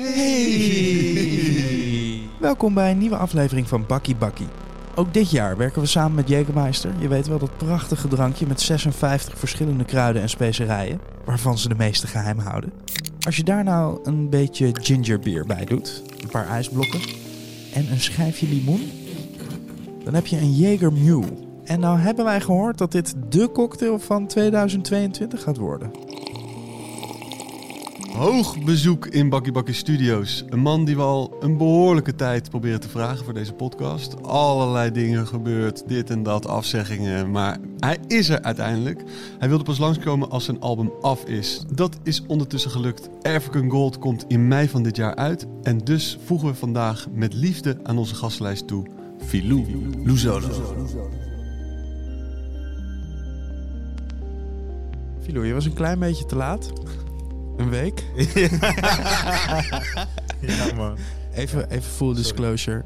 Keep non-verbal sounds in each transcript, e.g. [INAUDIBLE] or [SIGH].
Hey! Welkom bij een nieuwe aflevering van Bakkie Bakkie. Ook dit jaar werken we samen met Jägermeister. Je weet wel dat prachtige drankje met 56 verschillende kruiden en specerijen, waarvan ze de meeste geheim houden. Als je daar nou een beetje gingerbeer bij doet, een paar ijsblokken en een schijfje limoen, dan heb je een Jaeger Mule. En nou hebben wij gehoord dat dit de cocktail van 2022 gaat worden. Hoog bezoek in Bakkie Bakkie Studios. Een man die we al een behoorlijke tijd proberen te vragen voor deze podcast. Allerlei dingen gebeurd, dit en dat, afzeggingen. Maar hij is er uiteindelijk. Hij wilde pas langskomen als zijn album af is. Dat is ondertussen gelukt. African Gold komt in mei van dit jaar uit. En dus voegen we vandaag met liefde aan onze gastlijst toe Filou Luzolo. Filou, je was een klein beetje te laat. Een week. [LAUGHS] ja, man. Even, even full disclosure.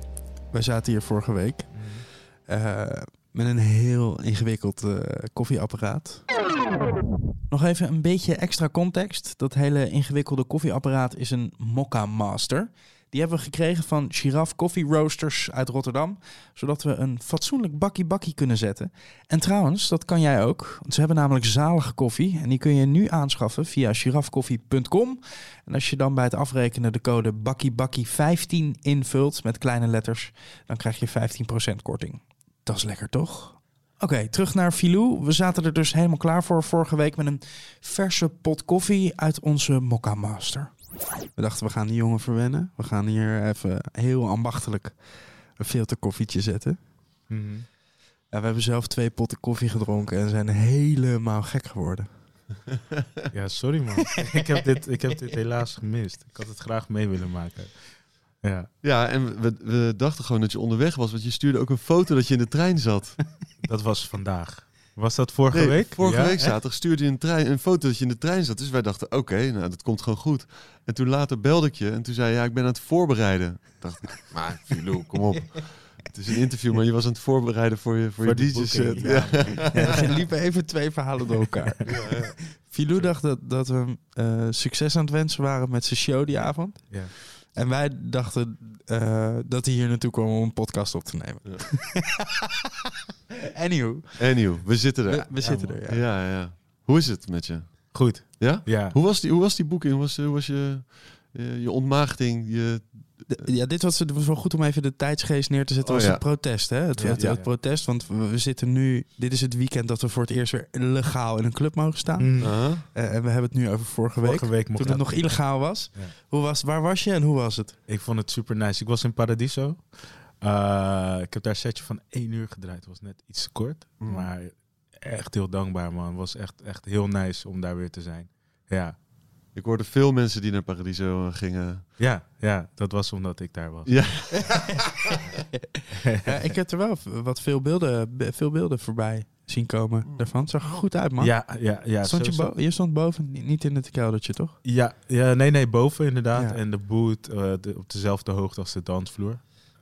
Wij zaten hier vorige week eh, met een heel ingewikkeld eh, koffieapparaat. Nog even een beetje extra context. Dat hele ingewikkelde koffieapparaat is een Mokka Master. Die hebben we gekregen van Giraffe Coffee Roasters uit Rotterdam. Zodat we een fatsoenlijk bakkie bakkie kunnen zetten. En trouwens, dat kan jij ook. Want ze hebben namelijk zalige koffie. En die kun je nu aanschaffen via giraffekoffie.com. En als je dan bij het afrekenen de code bakkiebakkie15 invult met kleine letters... dan krijg je 15% korting. Dat is lekker, toch? Oké, terug naar Filou. We zaten er dus helemaal klaar voor vorige week met een verse pot koffie uit onze Mokka Master. We dachten, we gaan die jongen verwennen. We gaan hier even heel ambachtelijk een filterkoffietje zetten. Mhm. Ja, we hebben zelf twee potten koffie gedronken en zijn helemaal gek geworden. [LAUGHS] Ja, sorry man. [LAUGHS] ik, heb dit, ik heb dit helaas gemist. Ik had het graag mee willen maken. Ja, Ja, en we, we dachten gewoon dat je onderweg was. Want je stuurde ook een foto dat je in de trein zat. [LAUGHS] dat was vandaag. Was dat vorige Nee, week? Vorige Ja, week echt? zaterdag stuurde je een, trein, een foto dat je in de trein zat. Dus wij dachten, oké, nou dat komt gewoon goed. En toen later belde ik je en toen zei je, ja, ik ben aan het voorbereiden. dacht ik, [LAUGHS] maar Filou, kom op. Het is een interview, maar je was aan het voorbereiden voor je, voor Voor je DJ-set. boeking, Ja. [LAUGHS] ja. Er liepen even twee verhalen door elkaar. Filou dacht dat, dat we hem eh, succes aan het wensen waren met zijn show die avond. Ja. En wij dachten eh, dat hij hier naartoe kwam om een podcast op te nemen. [LAUGHS] Anywho, Anywho, we zitten we, er. we zitten er. Ja. Ja. ja, Hoe is het met je? Goed. Ja? Ja. Hoe was die, hoe was die boeking? Hoe was, hoe was je, je, je ontmaagding? Je, ja, dit was, het was wel goed om even de tijdsgeest neer te zetten. Oh, was ja. het protest, hè? Het, Ja, het, ja, het ja. protest, want we, zitten nu... Dit is het weekend dat we voor het eerst weer legaal in een club mogen staan. Mm. Aha. Eh, en we hebben het nu over vorige week. Vorige week mocht toen het nog illegaal was. Ja. Hoe was, waar was je en hoe was het? Ik vond het super nice. Ik was in Paradiso. Eh, ik heb daar een setje van één uur gedraaid. Het was net iets te kort. Mm. Maar echt heel dankbaar, man. Het was echt, echt heel nice om daar weer te zijn. Ja. Ik hoorde veel mensen die naar Paradiso gingen. Ja, ja, dat was omdat ik daar was. Ja. [LAUGHS] Ja, ik heb er wel wat veel beelden, be- veel beelden voorbij zien komen daarvan. Het zag er goed uit, man. Ja, ja, ja. stond je, sowieso. bo- je stond boven, ni- niet in het keldertje, toch? Ja, ja, nee, nee, boven inderdaad. Ja. En de boot eh, de, op dezelfde hoogte als de dansvloer.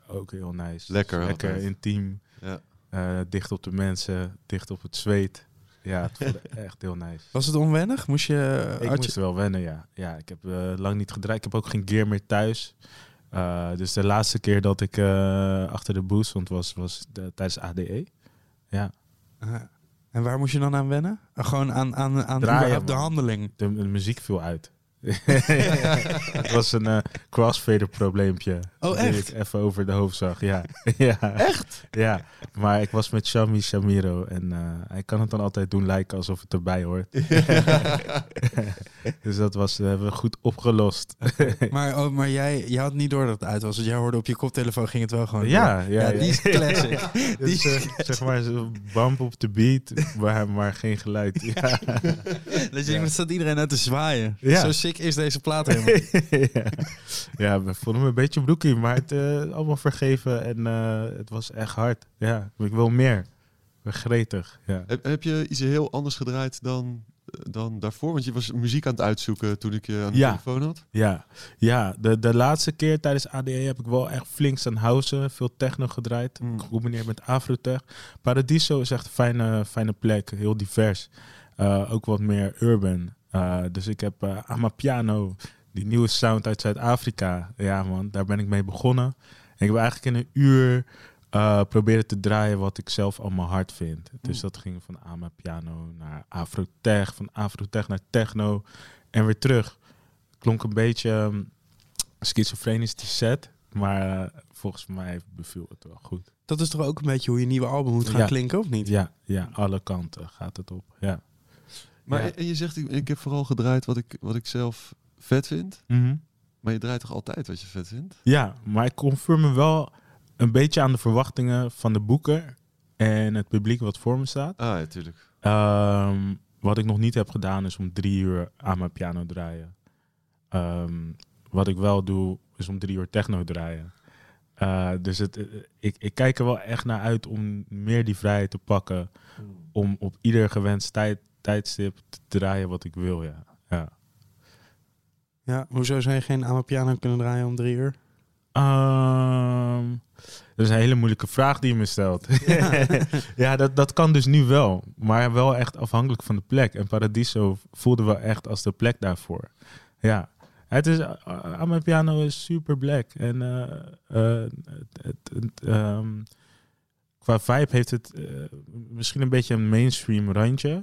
Ook heel nice. Lekker Lekker altijd. intiem. Ja. eh, dicht op de mensen, dicht op het zweet. Ja, [LAUGHS] het voelde echt heel nice. Was het onwennig? Moest je... Ik moest je- wel wennen, ja. Ja, ik heb eh, lang niet gedraaid. Ik heb ook geen gear meer thuis. Eh, dus de laatste keer dat ik eh, achter de boost stond was, was de- tijdens ADE. Ja. En waar moest je dan aan wennen? Gewoon aan, aan, aan Draaien, de handeling. de, de muziek viel uit. [LAUGHS] het was een eh, crossfader probleempje. Oh, Die echt? ik even over de hoofd zag, ja. [LAUGHS] ja. Echt? Ja, maar ik was met Shami Shamiro en eh, hij kan het dan altijd doen lijken alsof het erbij hoort. [LAUGHS] dus dat was, eh, hebben we goed opgelost. Maar, oh, maar jij, jij had niet door dat het uit was. Want jij hoorde op je koptelefoon ging het wel gewoon ja, ja, die is classic. Dus, eh, zeg maar, bump op de beat, maar, maar geen geluid. Ja. Dat je, staat iedereen uit te zwaaien. Ja. Zo sick is deze plaat helemaal. [LAUGHS] ja. ja, we vonden me een beetje broekie, maar het eh, allemaal vergeven en eh, het was echt hard. Ja, ik wil meer. Gretig. Ja. Heb, heb je iets heel anders gedraaid dan, dan daarvoor? Want je was muziek aan het uitzoeken toen ik je aan de Ja. telefoon had. Ja, ja de, de laatste keer tijdens ADE heb ik wel echt flink staan houden. Veel techno gedraaid, Mm. gecombineerd met afrotech. Paradiso is echt een fijne, fijne plek, heel divers. Eh, ook wat meer urban. Eh, dus ik heb eh Amapiano, Die nieuwe sound uit Zuid-Afrika. Ja, man, daar ben ik mee begonnen. En ik heb eigenlijk in een uur uh, proberen te draaien wat ik zelf allemaal hard vind. Dus dat ging van ama piano naar afrotech, van afrotech naar techno en weer terug. Klonk een beetje um, schizofrenisch die set, maar uh, volgens mij beviel het wel goed. Dat is toch ook een beetje hoe je nieuwe album moet gaan Ja. klinken, of niet? Ja, ja, alle kanten gaat het op. Ja. Maar Ja. en je zegt, ik, ik heb vooral gedraaid wat ik, wat ik zelf vet vind. Maar je draait toch altijd wat je vet vindt? Ja, maar ik conform me wel een beetje aan de verwachtingen van de boeker en het publiek wat voor me staat. Ah, ja, tuurlijk. Ehm, wat ik nog niet heb gedaan is om drie uur aan mijn piano draaien. Ehm, wat ik wel doe is om drie uur techno draaien. Eh, dus het, eh, ik, ik kijk er wel echt naar uit om meer die vrijheid te pakken. Om op ieder gewenst tijd, tijdstip te draaien wat ik wil. Ja. Ja. Ja, hoezo zou je geen Amapiano kunnen draaien om drie uur? Ehm, dat is een hele moeilijke vraag die je me stelt. [LAUGHS] [LAUGHS] ja, dat, dat kan dus nu wel. Maar wel echt afhankelijk van de plek. En Paradiso voelde wel echt als de plek daarvoor. Ja. Het is, uh, aan mijn piano is super black. En uh, uh, het, het, het, um, qua vibe heeft het uh, misschien een beetje een mainstream randje.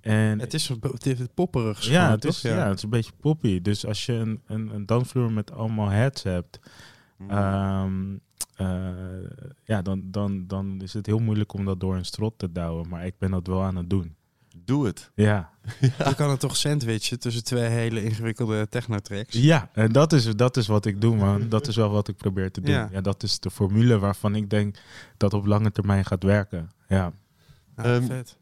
En het is, het is popperig. Ja, het is, ja. het is een beetje poppy. Dus als je een, een, een dansvloer met allemaal heads hebt, Mm. um, uh, ja, dan, dan, dan is het heel moeilijk om dat door een strot te douwen. Maar ik ben dat wel aan het doen. Doe het. [LAUGHS] Ja. Je kan het toch sandwichen tussen twee hele ingewikkelde technotracks? Ja, en dat is, dat is wat ik doe, man. Dat is wel wat ik probeer te doen. Ja. Ja, dat is de formule waarvan ik denk dat op lange termijn gaat werken. Ja. Ja, Ehm, vet.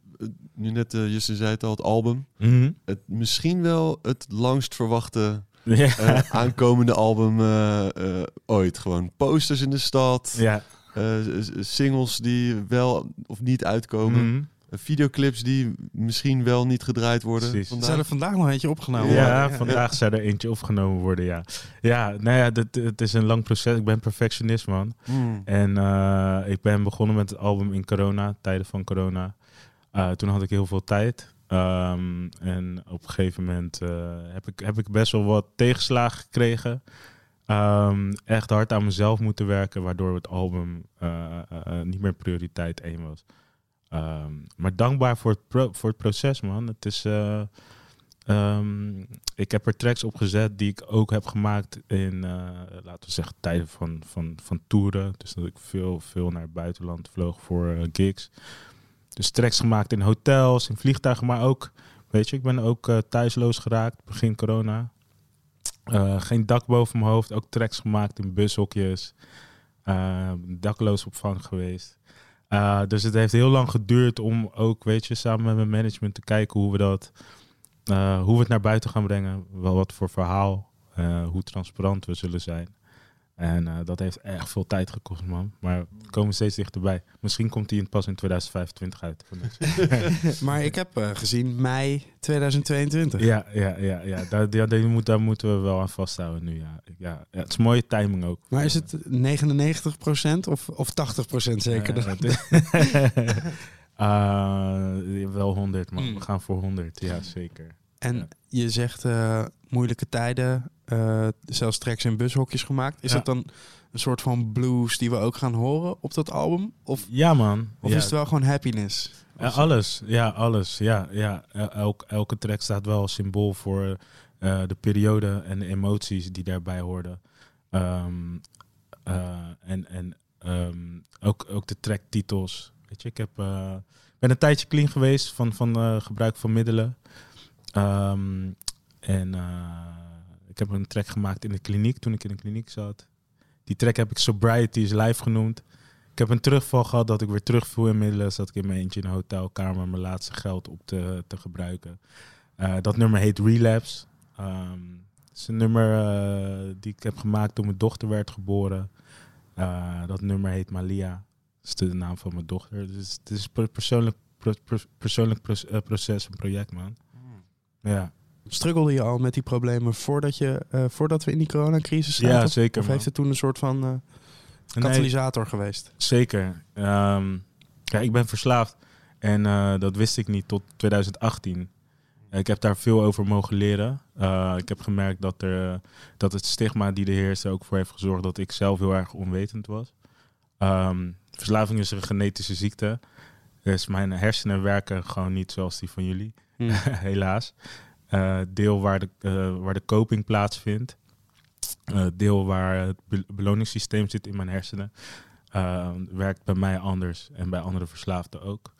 Nu net, uh, Justin zei het al, het album. Mm -hmm. Het, misschien wel het langst verwachte ja. uh, aankomende album uh, ooit. Gewoon posters in de stad. Ja. singles die wel of niet uitkomen. Mm -hmm. Videoclips die misschien wel niet gedraaid worden. Vandaag. Zijn er vandaag nog eentje opgenomen? Ja, ja, vandaag zou er eentje opgenomen worden, ja. Ja, nou ja, dit, het is een lang proces. Ik ben perfectionist, man. Mm. En uh, ik ben begonnen met het album in corona, tijden van corona. Uh, toen had ik heel veel tijd. Um, en op een gegeven moment uh, heb, ik, heb ik best wel wat tegenslagen gekregen. Um, echt hard aan mezelf moeten werken, waardoor het album uh, niet meer prioriteit één was. Um, maar dankbaar voor het, voor het proces, man. Het is, ik heb er tracks op gezet die ik ook heb gemaakt in, laten we zeggen, tijden van, van, van toeren. Dus dat ik veel, veel naar het buitenland vloog voor gigs. Dus tracks gemaakt in hotels, in vliegtuigen, maar ook, weet je, ik ben ook uh, thuisloos geraakt begin corona. Uh, geen dak boven mijn hoofd, ook tracks gemaakt in bushokjes. Uh, dakloos opvang geweest. Dus het heeft heel lang geduurd om ook, weet je, samen met mijn management te kijken hoe we dat, hoe we het naar buiten gaan brengen. Wel wat voor verhaal, hoe transparant we zullen zijn. En uh, dat heeft echt veel tijd gekost, man. Maar we komen steeds dichterbij. Misschien komt die pas in 2025 uit. [LAUGHS] maar ik heb uh, gezien mei 2022. Ja, ja, ja, ja. Daar, daar, daar, moet, daar moeten we wel aan vasthouden nu. Ja. Ja, ja, het is mooie timing ook. Maar is het 99% of, of 80% zeker? Uh, wel 100, man. Mm. We gaan voor 100, ja, zeker. En ja. je zegt uh, moeilijke tijden, uh, zelfs tracks in bushokjes gemaakt. Is Ja. dat dan een soort van blues die we ook gaan horen op dat album? Of, Ja, man. of ja. is het wel gewoon happiness? Ja, alles, ja, alles. Ja, ja. Elk, elke track staat wel als symbool voor uh, de periode en de emoties die daarbij hoorden. Um, uh, en en um, ook, ook de tracktitels. Weet je, ik heb, ben een tijdje clean geweest van, van gebruik van middelen. Um, en ik heb een track gemaakt in de kliniek toen ik in de kliniek zat. Die track heb ik Sobriety is Live genoemd. Ik heb een terugval gehad dat ik weer terugviel in middelen. Zat ik in mijn eentje in een hotelkamer mijn laatste geld op te, te gebruiken. Uh, dat nummer heet Relapse. Um, het is een nummer uh, die ik heb gemaakt toen mijn dochter werd geboren. Dat nummer heet Malia. Dat is de naam van mijn dochter. Dus het is een persoonlijk, persoonlijk pro, proces, een project, man. Ja. Struggelde je al met die problemen voordat, je, voordat we in die coronacrisis zaten? Ja, zeker. Of man. heeft het toen een soort van katalysator nee, geweest? Zeker. Um, ja, ik ben verslaafd. En uh, dat wist ik niet tot 2018. Ik heb daar veel over mogen leren. Uh, ik heb gemerkt dat, er, dat het stigma die er heerste ook voor heeft gezorgd dat ik zelf heel erg onwetend was. Um, verslaving is een genetische ziekte. Dus mijn hersenen werken gewoon niet zoals die van jullie, hmm. [LAUGHS] helaas. Uh, deel waar de, uh, waar de coping plaatsvindt. Uh, deel waar het beloningssysteem zit in mijn hersenen. werkt bij mij anders en bij andere verslaafden ook.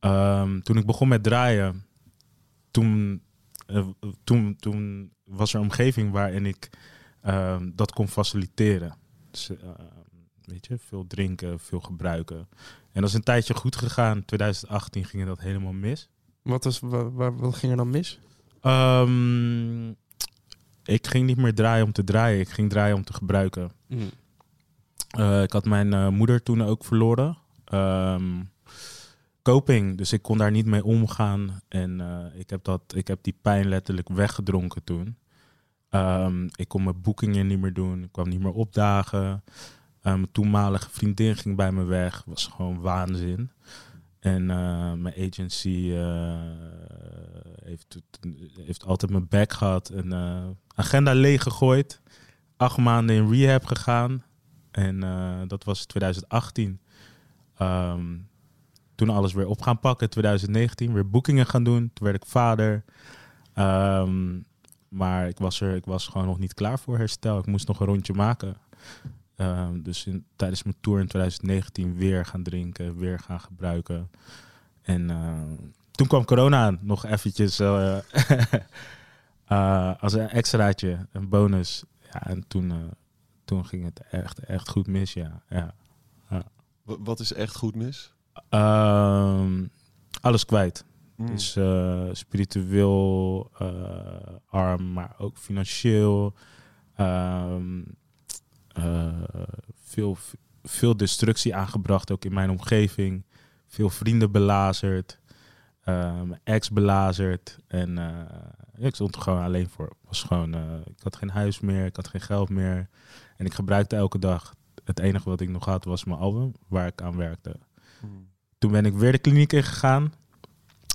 Um, toen ik begon met draaien, toen, toen, toen was er een omgeving waarin ik ehm, dat kon faciliteren. Dus, weet je, veel drinken, veel gebruiken. En dat is een tijdje goed gegaan. 2018 ging dat helemaal mis. Wat, was, waar, wat ging er dan mis? Um, ik ging niet meer draaien om te draaien. Ik ging draaien om te gebruiken. Mm. Uh, ik had mijn uh, moeder toen ook verloren. Um, coping, dus ik kon daar niet mee omgaan. En uh, ik, heb dat, ik heb die pijn letterlijk weggedronken toen. Um, ik kon mijn boekingen niet meer doen. Ik kwam niet meer opdagen. Mijn toenmalige vriendin ging bij me weg. Was gewoon waanzin. En uh, mijn agency uh, heeft, heeft altijd mijn back gehad. En agenda leeg gegooid. Acht maanden in rehab gegaan. En dat was 2018. Um, ehm, toen alles weer op gaan pakken. 2019 weer boekingen gaan doen. Toen werd ik vader. Um, maar ik was, er, ik was gewoon nog niet klaar voor herstel. Ik moest nog een rondje maken. Ehm, dus in, tijdens mijn tour in 2019 weer gaan drinken, weer gaan gebruiken. En uh, toen kwam corona aan, nog eventjes uh, uh, [LAUGHS] als een extraatje, een bonus. Ja, en toen, toen ging het echt, echt goed mis, ja. ja. Wat is echt goed mis? Ehm, alles kwijt. Mm. Dus spiritueel arm, maar ook financieel. Um, veel, veel destructie aangebracht, ook in mijn omgeving. Veel vrienden belazerd. Mijn ex belazerd. En uh, ik stond er gewoon alleen voor. Was gewoon, ik had geen huis meer, ik had geen geld meer. En ik gebruikte elke dag. Het enige wat ik nog had was mijn album, waar ik aan werkte. Hmm. Toen ben ik weer de kliniek in gegaan.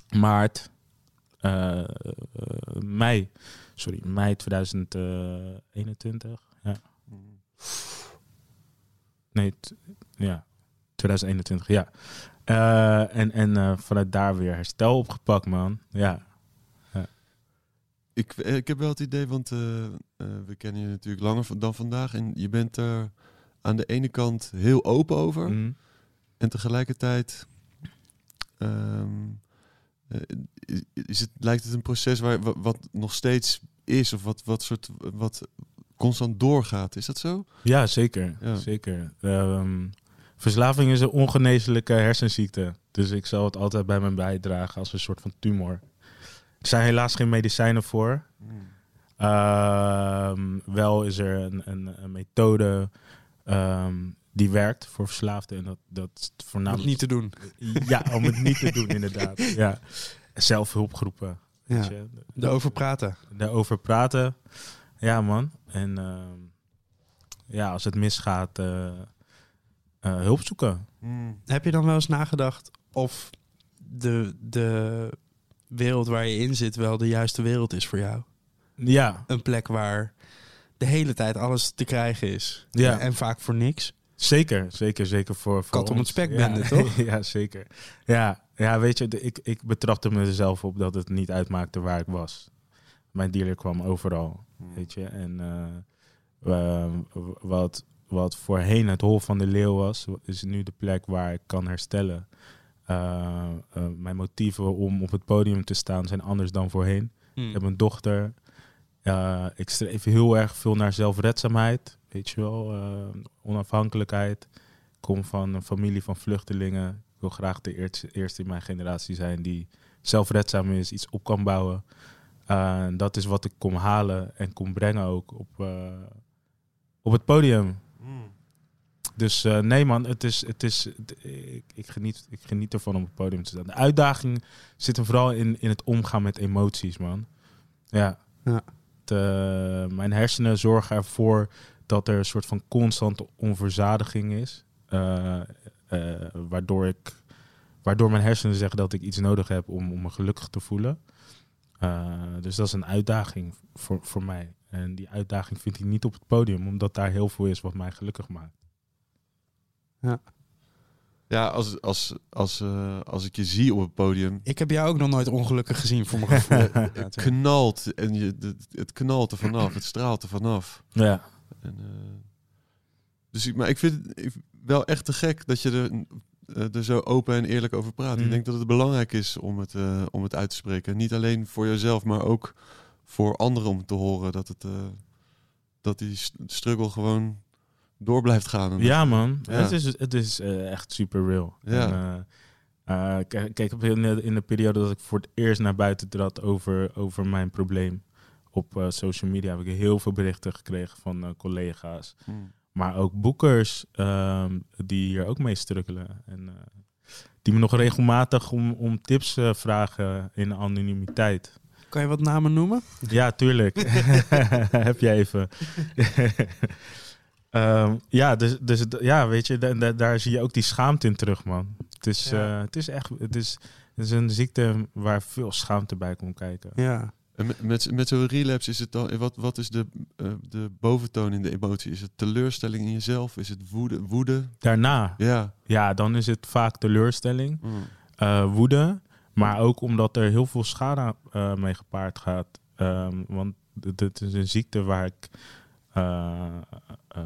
Maart, mei, sorry, mei 2021. Nee, ja, 2021, ja. Uh, en en uh, vanuit daar weer herstel opgepakt, man. Ja. ja. Ik, eh, ik heb wel het idee, want uh, we kennen je natuurlijk langer dan vandaag. En je bent er aan de ene kant heel open over. Mm. En tegelijkertijd um, is het, lijkt het een proces waar, wat, wat nog steeds is. Of wat, wat soort wat constant doorgaat. Is dat zo? Ja, zeker. zeker. Ehm, verslaving is een ongeneeslijke hersenziekte. Dus ik zal het altijd bij me bijdragen als een soort van tumor. Er zijn helaas geen medicijnen voor. Ehm, wel is er een, een, een methode ehm, die werkt voor verslaafden. En dat, dat voornamelijk... Om het niet te doen. Ja, om het niet te doen, [LAUGHS] inderdaad. Ja. Zelfhulpgroepen. Ja. Daarover praten. Daarover praten. Ja, man. En ehm, ja, als het misgaat, uh, hulp zoeken. Hmm. Heb je dan wel eens nagedacht of de, de wereld waar je in zit wel de juiste wereld is voor jou? Ja. Een plek waar de hele tijd alles te krijgen is. Ja. En vaak voor niks. Zeker, zeker, zeker voor, voor Kat om het spek bende, [LAUGHS] toch? ja, zeker. Ja, ja weet je, ik, ik betrapte mezelf op dat het niet uitmaakte waar ik was. Mijn dealer kwam overal. Hmm. Weet je, en uh, wat, wat voorheen het hol van de leeuw was, is nu de plek waar ik kan herstellen. Uh, uh, mijn motieven om op het podium te staan zijn anders dan voorheen. Hmm. Ik heb een dochter. ik streef heel erg veel naar zelfredzaamheid. Weet je wel, onafhankelijkheid. Ik kom van een familie van vluchtelingen. Ik wil graag de eerste, eerste in mijn generatie zijn die zelfredzaam is, iets op kan bouwen. Uh, dat is wat ik kom halen en kom brengen ook op, uh, op het podium. Mm. Dus uh, nee man, het is, het is, ik, ik, geniet, ik geniet ervan om op het podium te staan. De uitdaging zit hem vooral in, in het omgaan met emoties, man. Ja. ja. De, mijn hersenen zorgen ervoor dat er een soort van constante onverzadiging is. waardoor, ik, waardoor mijn hersenen zeggen dat ik iets nodig heb om, om me gelukkig te voelen. Eh, dus dat is een uitdaging voor, voor mij. En die uitdaging vind ik niet op het podium, omdat daar heel veel is wat mij gelukkig maakt. Ja, als, als, als, eh, als ik je zie op het podium, Ik heb jou ook nog nooit ongelukkig gezien, voor mijn gevoel. [LAUGHS] het Ja, knalt en je, het, het knalt er vanaf, het straalt er vanaf. Ja, En, eh, dus ik, maar ik vind het wel echt te gek dat je er, eh, er zo open en eerlijk over praat. Mm. Ik denk dat het belangrijk is om het, eh, om het uit te spreken. Niet alleen voor jezelf, maar ook voor anderen om te horen dat, het, eh, dat die struggle gewoon door blijft gaan. Ja man. Ja. Het is, het is echt super real. Ja. En, kijk, in de, in de periode dat ik voor het eerst naar buiten trad over, over mijn probleem op social media, heb ik heel veel berichten gekregen van collega's. Mm. Maar ook boekers ehm, die hier ook mee struggelen. En eh, die me nog regelmatig om, om tips eh, vragen in anonimiteit. Kan je wat namen noemen? Ja, tuurlijk. [LAUGHS] Heb je even. [LAUGHS] Ehm, ja, dus, dus ja, weet je, da- da- daar zie je ook die schaamte in terug, man. Het is, Ja. eh, het is echt, het is, het is een ziekte waar veel schaamte bij komt kijken. Ja. En met, met, met zo'n relapse is het dan, wat, wat is de, eh, de boventoon in de emotie? Is het teleurstelling in jezelf? Is het woede? woede? Daarna, Ja. ja, dan is het vaak teleurstelling. Mm. eh, woede, maar ook omdat er heel veel schade eh, mee gepaard gaat. Ehm, want het- het is een ziekte waar ik eh, eh,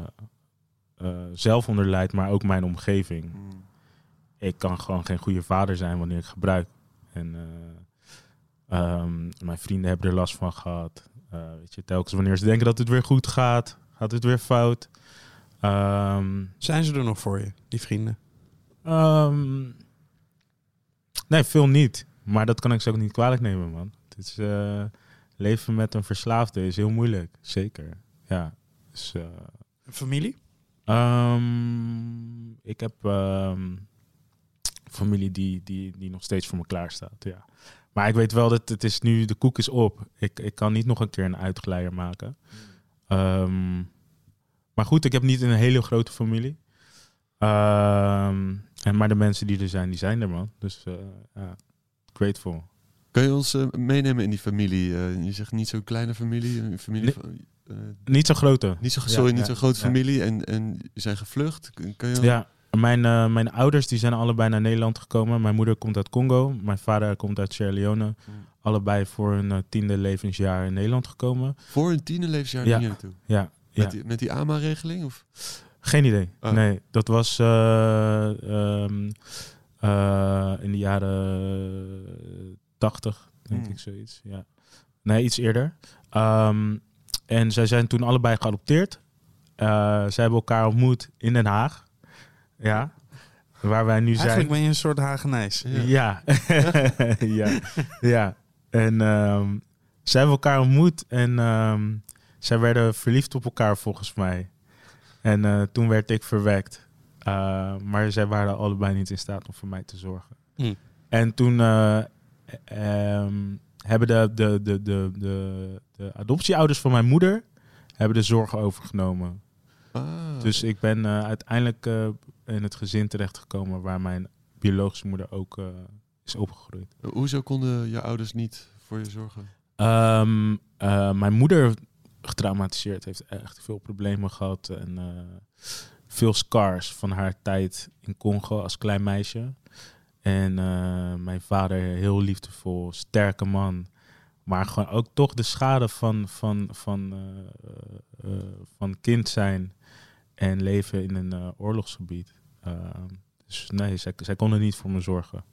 eh, zelf onder lijd, maar ook mijn omgeving. Mm. Ik kan gewoon geen goede vader zijn wanneer ik gebruik. En eh, ehm, mijn vrienden hebben er last van gehad. Eh, weet je, telkens wanneer ze denken dat het weer goed gaat, gaat het weer fout. Ehm, Zijn ze er nog voor je, die vrienden? Ehm, nee, veel niet. Maar dat kan ik ze ook niet kwalijk nemen, man. Het is, eh, leven met een verslaafde is heel moeilijk. Zeker. Ja. Dus, eh, Familie? ik heb familie die, die, die nog steeds voor me klaar staat. Ja. Maar ik weet wel dat het is nu, de koek is op. Ik, ik kan niet nog een keer een uitgeleider maken. Ehm, maar goed, ik heb niet een hele grote familie. Ehm, en maar de mensen die er zijn, die zijn er, man. Dus eh ja, grateful. Kan je ons eh, meenemen in die familie? Eh, je zegt niet zo'n kleine familie, een familie Nee. van, Niet zo grote. niet zo, Ja, sorry, niet ja, zo'n grote familie en, en je zijn gevlucht. Kun- je Ja, mijn, eh, mijn ouders die zijn allebei naar Nederland gekomen. Mijn moeder komt uit Congo. Mijn vader komt uit Sierra Leone. Allebei voor hun eh, tiende levensjaar in Nederland gekomen. voor een tienerlevensjaar Ja. hier naartoe? Ja, ja. Met, die, met die AMA-regeling? Of? geen idee. Oh. Nee, dat was eh, ehm, eh, in de jaren 80, denk Hmm. ik zoiets. Ja. Nee, iets eerder. Ehm, en zij zijn toen allebei geadopteerd. Zij hebben elkaar ontmoet in Den Haag. Ja, waar wij nu zijn. Eigenlijk ben je een soort Hagenijs. Ja. Ja, [LAUGHS] ja, ja. En ehm, zij hebben elkaar ontmoet en ehm, zij werden verliefd op elkaar volgens mij. En eh, toen werd ik verwekt. Uh, maar zij waren allebei niet in staat om voor mij te zorgen. Hm. En toen eh, ehm, hebben de, de, de, de, de, de adoptieouders van mijn moeder hebben de zorg overgenomen. Ah. Dus ik ben eh, uiteindelijk eh, in het gezin terechtgekomen waar mijn biologische moeder ook eh, is opgegroeid. Hoezo konden je ouders niet voor je zorgen? Ehm, eh, mijn moeder getraumatiseerd heeft echt veel problemen gehad en eh, veel scars van haar tijd in Congo als klein meisje. En mijn vader heel liefdevol, sterke man. Maar gewoon ook toch de schade van, van, van, van kind zijn en leven in een eh, oorlogsgebied. Ehm, dus nee, zij, zij konden niet voor me zorgen.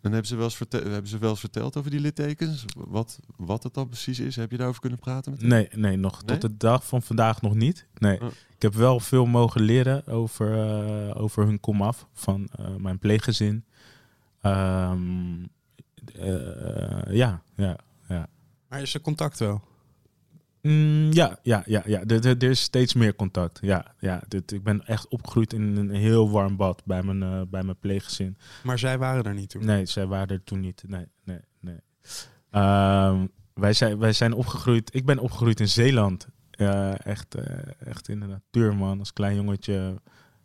En hebben ze, wel eens verte- hebben ze wel eens verteld over die littekens? Wat, wat het dan precies is? Heb je daarover kunnen praten met hen? Nee, nee, nog Nee? tot de dag van vandaag nog niet. Nee. Oh. Ik heb wel veel mogen leren over, eh, over hun komaf van eh, mijn pleeggezin. Ehm, eh, ja, ja, ja. Maar is er contact wel? Mm, ja, ja, ja, ja. Er, er, er is steeds meer contact. Ja, ja. Dit, ik ben echt opgegroeid in een heel warm bad bij mijn, eh, bij mijn pleeggezin. Maar zij waren er niet toen. Nee, zij waren er toen niet. Nee, nee, nee. Ehm, wij, zijn, wij zijn opgegroeid. Ik ben opgegroeid in Zeeland. Echt, eh, echt in de natuur, man. Als klein jongetje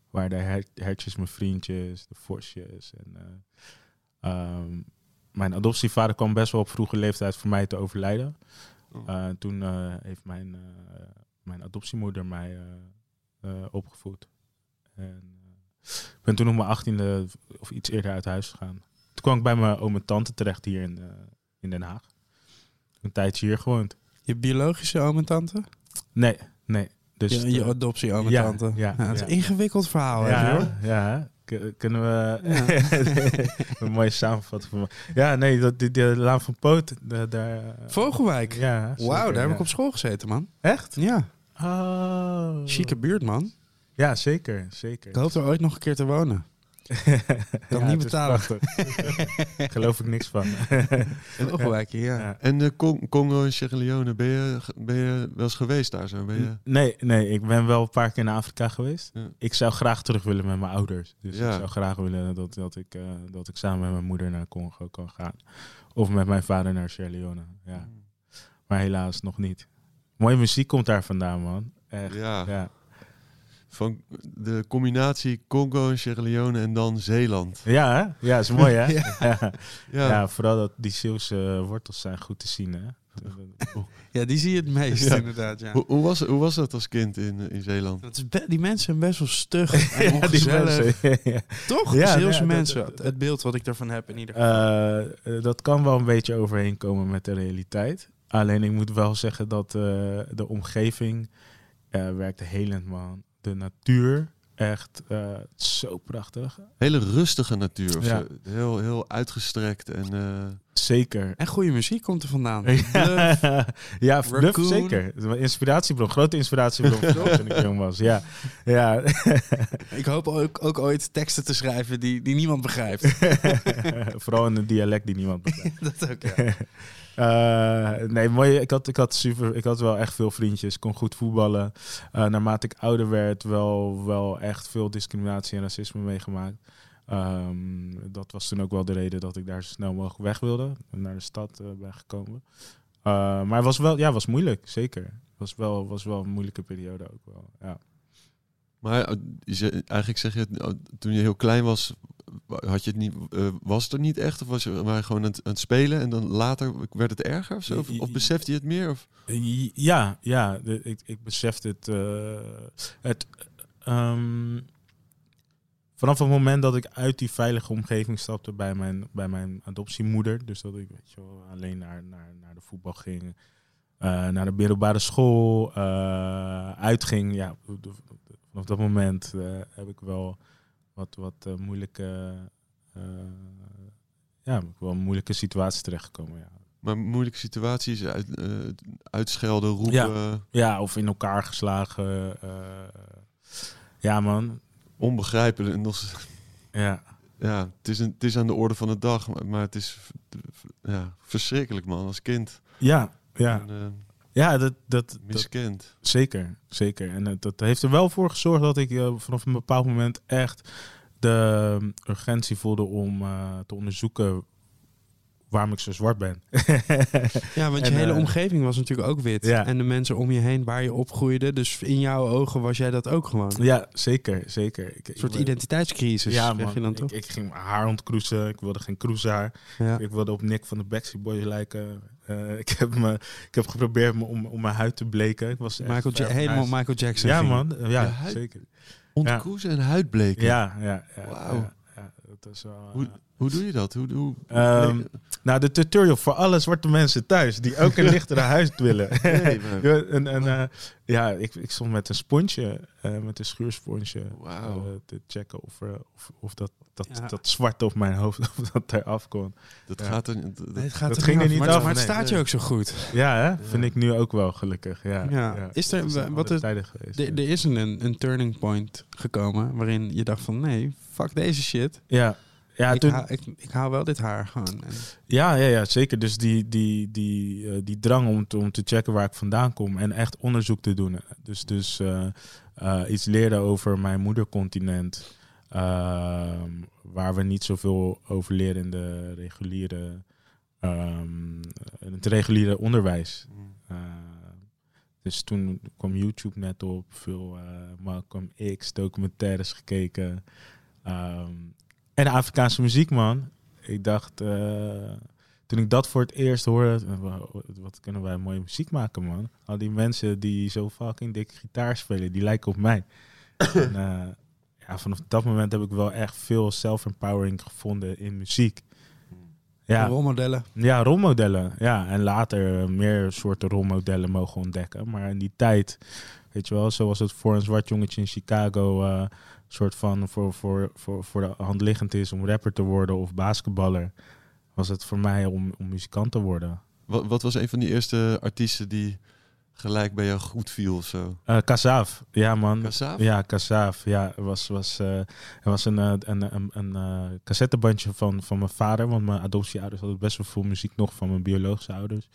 waren de her- hertjes mijn vriendjes, de vosjes. En, eh, ehm, mijn adoptievader kwam best wel op vroege leeftijd voor mij te overlijden. Uh, toen uh, heeft mijn, uh, mijn adoptiemoeder mij opgevoed. En ik ben toen op mijn achttiende of iets eerder uit huis gegaan. Toen kwam ik bij mijn oom en tante terecht hier in, in Den Haag. Een tijdje hier gewoond. Je biologische oom en tante? Nee, nee. Dus je, je adoptie oom en ja, tante? Ja, ja, het is een ingewikkeld verhaal. Ja, hè, hoor. ja. Kunnen we [LAUGHS] een mooie samenvatting van Ja, nee, dat, die, die Laan van Poot, de, daar... Vogelwijk? Ja. Wauw, daar heb ik op school gezeten, man. Echt? Ja, Oh. chique buurt, man. Ja, zeker, zeker. Ik hoop er ooit nog een keer te wonen. [LAUGHS] Kan niet betalen. [LAUGHS] Geloof ik niks van. Vogelwijk, ja. Ja. En de Con- Congo en Sierra Leone, ben je, ben je wel eens geweest daar zo? Ben je... Nee, nee, ik ben wel een paar keer naar Afrika geweest. Ja. Ik zou graag terug willen met mijn ouders. Dus Ja. ik zou graag willen dat, dat, ik, eh, dat ik samen met mijn moeder naar Congo kan gaan. Of met mijn vader naar Sierra Leone. Ja. Maar helaas nog niet. Mooie muziek komt daar vandaan, man. Echt. Ja, Ja, van de combinatie Congo en Sierra Leone en dan Zeeland. ja, hè? ja is mooi, hè? [LAUGHS] [LAUGHS] Ja. ja. Vooral dat die Zeeuwse wortels zijn goed te zien, hè? Ja, die zie je het meest, Ja. inderdaad. Ja. Hoe, hoe, was, hoe was dat als kind in, in Zeeland? Dat is die mensen zijn best wel stug [LAUGHS] en Ja, die mensen. Toch? Ja, Zeeuwse dat- mensen. dat- het beeld wat ik ervan heb in ieder geval. Eh, eh, dat kan wel een beetje overheen komen met de realiteit. Alleen ik moet wel zeggen dat eh, de omgeving eh werkte helend, man. De natuur, echt eh, zo prachtig. Hele rustige natuur. Of Ja. zo. Heel, heel uitgestrekt. En, eh, Zeker. En goede muziek komt er vandaan. Ja, [LAUGHS] ja Bluff zeker. Het is een Inspiratiebron, grote inspiratiebron toen ik jong was. Ja, ja. Ik hoop ook, ook ooit teksten te schrijven die, die niemand begrijpt. [LAUGHS] vooral in een dialect die niemand begrijpt. [LAUGHS] dat ook, ja. Eh, nee, mooi. Ik had, ik, had super, ik had wel echt veel vriendjes. kon goed voetballen. Eh, naarmate ik ouder werd, wel, wel echt veel discriminatie en racisme meegemaakt. Ehm, dat was toen ook wel de reden dat ik daar zo snel mogelijk weg wilde. En naar de stad eh, ben gekomen. Maar het was wel, ja, was moeilijk, zeker. Het was wel, was wel een moeilijke periode ook wel. Ja. maar ze- eigenlijk zeg je, eh, toen je heel klein was, had je het niet, eh, was het er niet echt? Of was je maar gewoon aan het, aan het spelen en dan later werd het erger of zo? Of, of besefte je het meer? Of? Ja, ja de- ik, ik besefte het. eh, het ehm, vanaf het moment dat ik uit die veilige omgeving stapte bij mijn, bij mijn adoptiemoeder, dus dat ik weet je wel, alleen naar, naar, naar de voetbal ging, eh, naar de middelbare school, uitging, ja, vanaf dat moment heb ik wel wat, wat eh, moeilijke, eh, ja, wel moeilijke situaties terechtgekomen. Ja. Maar moeilijke situaties, uit, eh, uitschelden, roepen. Ja. Ja, of in elkaar geslagen. ja, man. Onbegrijpelijk. En nog- Ja. Ja, het is, een, het is aan de orde van de dag, maar, het is ja, verschrikkelijk man, als kind. Ja, ja. En, Ja, dat, dat, dat miskend. zeker, zeker. En dat, dat heeft er wel voor gezorgd dat ik eh, vanaf een bepaald moment echt de um, urgentie voelde om eh, te onderzoeken waarom ik zo zwart ben. [LAUGHS] Ja, want je hele eh, omgeving was natuurlijk ook wit. Ja. En de mensen om je heen waar je opgroeide. Dus in jouw ogen was jij dat ook gewoon. ja, zeker, zeker. Ik, Een soort ik identiteitscrisis. Ja, man. je dan ik, toch? ik ging mijn haar ontkroesen. Ik wilde geen kroeshaar. ja. Ik wilde op Nick van de Backstreet Boys lijken. Eh, [LAUGHS] ik, heb me, ik heb geprobeerd me om, om mijn huid te bleken. Ik was Michael Ja- helemaal. Michael Jackson. Ja, man. Ja, huid- zeker. Ontkroezen en huidbleken. Ja, ja, ja. Ja, ja, dat is wel, Hoe, eh, hoe doe je dat? Hoe, hoe, Ehm, nou, de tutorial voor alle zwarte mensen thuis die ook een [LAUGHS] lichtere huid willen. [LAUGHS] Nee, maar- [LAUGHS] Ja, en, en, eh, ja, ik, ik stond met een sponsje, eh, met een schuursponsje, eh, te checken of, of, of dat, dat, Ja. dat zwart op mijn hoofd of dat eraf kon. dat Ja. gaat er niet. dat- Nee, het gaat Dat er ging niet er af, niet maar, af, Maar het nee. staat je ook zo goed. Ja, hè? vind ik nu ook wel gelukkig. Ja, Ja. Is er- zijn wat is-. Er ja. er is een, een turning point gekomen waarin je dacht van nee, fuck deze shit. Ja, ja, ik, toen, hou, ik, ik hou wel dit haar gewoon. En, ja, ja, ja, zeker. Dus die, die, die, eh, die drang om te, om te checken waar ik vandaan kom en echt onderzoek te doen. Dus, dus eh, eh, iets leren over mijn moedercontinent, ehm, waar we niet zoveel over leren in de reguliere, ehm, in het reguliere onderwijs. Eh, dus toen kwam YouTube net op, veel eh, Malcolm X documentaires gekeken. Ehm, en Afrikaanse muziek, man. ik dacht, eh, toen ik dat voor het eerst hoorde, eh, wa- wat kunnen wij mooie muziek maken, man. Al die mensen die zo fucking dik gitaar spelen, die lijken op mij. [COUGHS] en, eh, ja, vanaf dat moment heb ik wel echt veel self-empowering gevonden in muziek. Ja, Rolmodellen. ja, rolmodellen. Ja, en later meer soorten rolmodellen mogen ontdekken. Maar in die tijd, weet je wel, zoals het voor een zwart jongetje in Chicago soort van voor, voor, voor, voor de hand liggend is om rapper te worden of basketballer, was het voor mij om, om muzikant te worden. Wat, wat was een van die eerste artiesten die gelijk bij jou goed viel of zo? Kasaaf, ja man. Kassaaf? Ja, Kasaaf. Ja, er was, was, eh, er was een, eh, een, een, een eh, cassettebandje van, van mijn vader. Want mijn adoptieouders hadden best wel veel muziek nog van mijn biologische ouders.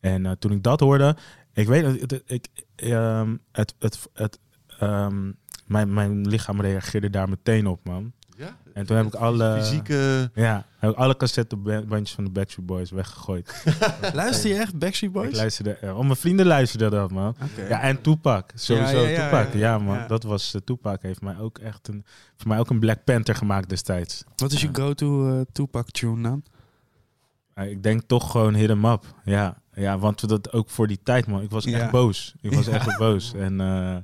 En toen ik dat hoorde, ik weet het, het, ik, ehm, het, het, het, ehm, mijn, mijn lichaam reageerde daar meteen op, man. Ja? En toen heb ik alle, Fysieke... ja, heb ik alle cassettebandjes van de Backstreet Boys weggegooid. [LAUGHS] Luister je echt Backstreet Boys? Ik luisterde, oh, mijn vrienden luisterden dat, man. Ja, en Tupac. Sowieso Ja, ja, ja, Tupac. ja, Ja, ja. man. Ja. Dat was... eh, Tupac heeft mij ook echt een... Voor mij ook een Black Panther gemaakt destijds. Wat is je go-to eh, Tupac tune dan? Eh, ik denk toch gewoon hit 'em up. Ja. ja, want we dat ook voor die tijd, man. Ik was Ja. echt boos. Ik was [LAUGHS] Ja. echt boos. En eh,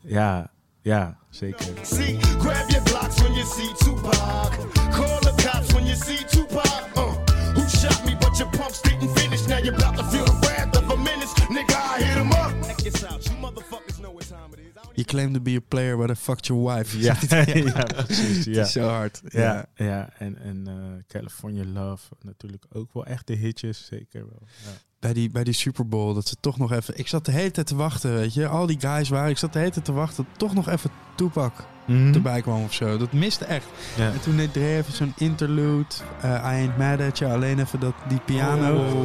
ja, ja, zeker. See, grab your blocks when you see Tupac. Call the cops when you see Tupac. Uh, who shot me? But your pumps didn't finish. Now you're about to feel the wrath of a menace. Nigga, I hit him up. Check this out. You motherfuckers know what time it is. I don't You claim to be a player, but I fucked your wife. [LAUGHS] Ja, [LAUGHS] [LAUGHS] ja, precies. Het Ja. is zo hard. Ja, ja, en, en eh, California Love natuurlijk ook wel echt de hitjes, zeker wel. Ja. Bij die, bij die Super Bowl, dat ze toch nog even... Ik zat de hele tijd te wachten, weet je. Al die guys waren... Ik zat de hele tijd te wachten toch nog even Tupac Mhm. erbij kwam of zo. Dat miste echt. Ja. En toen deed Dre even zo'n interlude. eh, I ain't mad at you. Alleen even dat, die piano. Oh.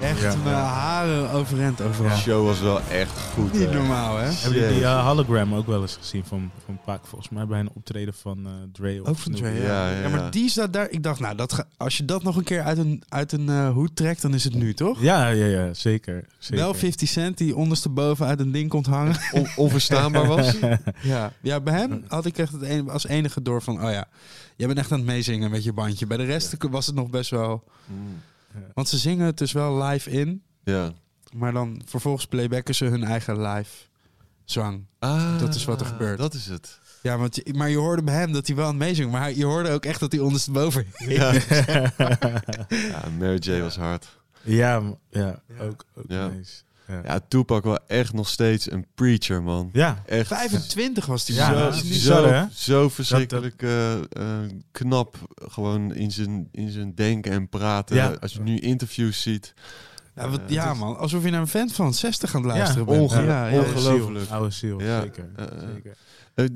Echt Ja. mijn haren overend overal. De show was wel echt goed. Niet hè. normaal, hè? Heb je die eh, hologram ook wel eens gezien van, van Pac? Volgens mij bij een optreden van eh Dre. Ook van. Dre, ja. Ja, Ja, ja, ja. maar die staat daar. Ik dacht, nou, dat ga- als je dat nog een keer uit een, uit een hoed trekt, dan is het nu, toch? Ja, ja, ja, zeker. zeker. Wel 50 cent die ondersteboven uit een ding komt hangen. On- onverstaanbaar was. [LAUGHS] ja. ja, bij hem had ik echt het als enige door van, oh ja, jij bent echt aan het meezingen met je bandje. Bij de rest was het nog best wel... Want ze zingen het dus wel live in, Ja. maar dan vervolgens playbacken ze hun eigen live zang. Ah, Dat is wat er gebeurt. Dat is het. Ja, want, je- maar je hoorde bij hem dat hij wel aan het meezingen, maar hij- je hoorde ook echt dat hij ondersteboven Ja. [LAUGHS] ja, Mary J was hard. ja, ja, ook, ook Ja. nice. Ja. Ja, Tupac wel echt nog steeds een preacher, man. ja. Echt 25 was hij. Ja, zo. zo, dat is zo, bizar, hè? zo verschrikkelijk eh, eh, knap gewoon in zijn, in zijn denken en praten. Ja. Als je nu interviews ziet. Ja, wat, Eh, ja is- man, alsof je naar een vent van 60 aan het luisteren bent. onge- ja, ja, onge- Ongelooflijk. Oude ziel, zeker. eh. zeker.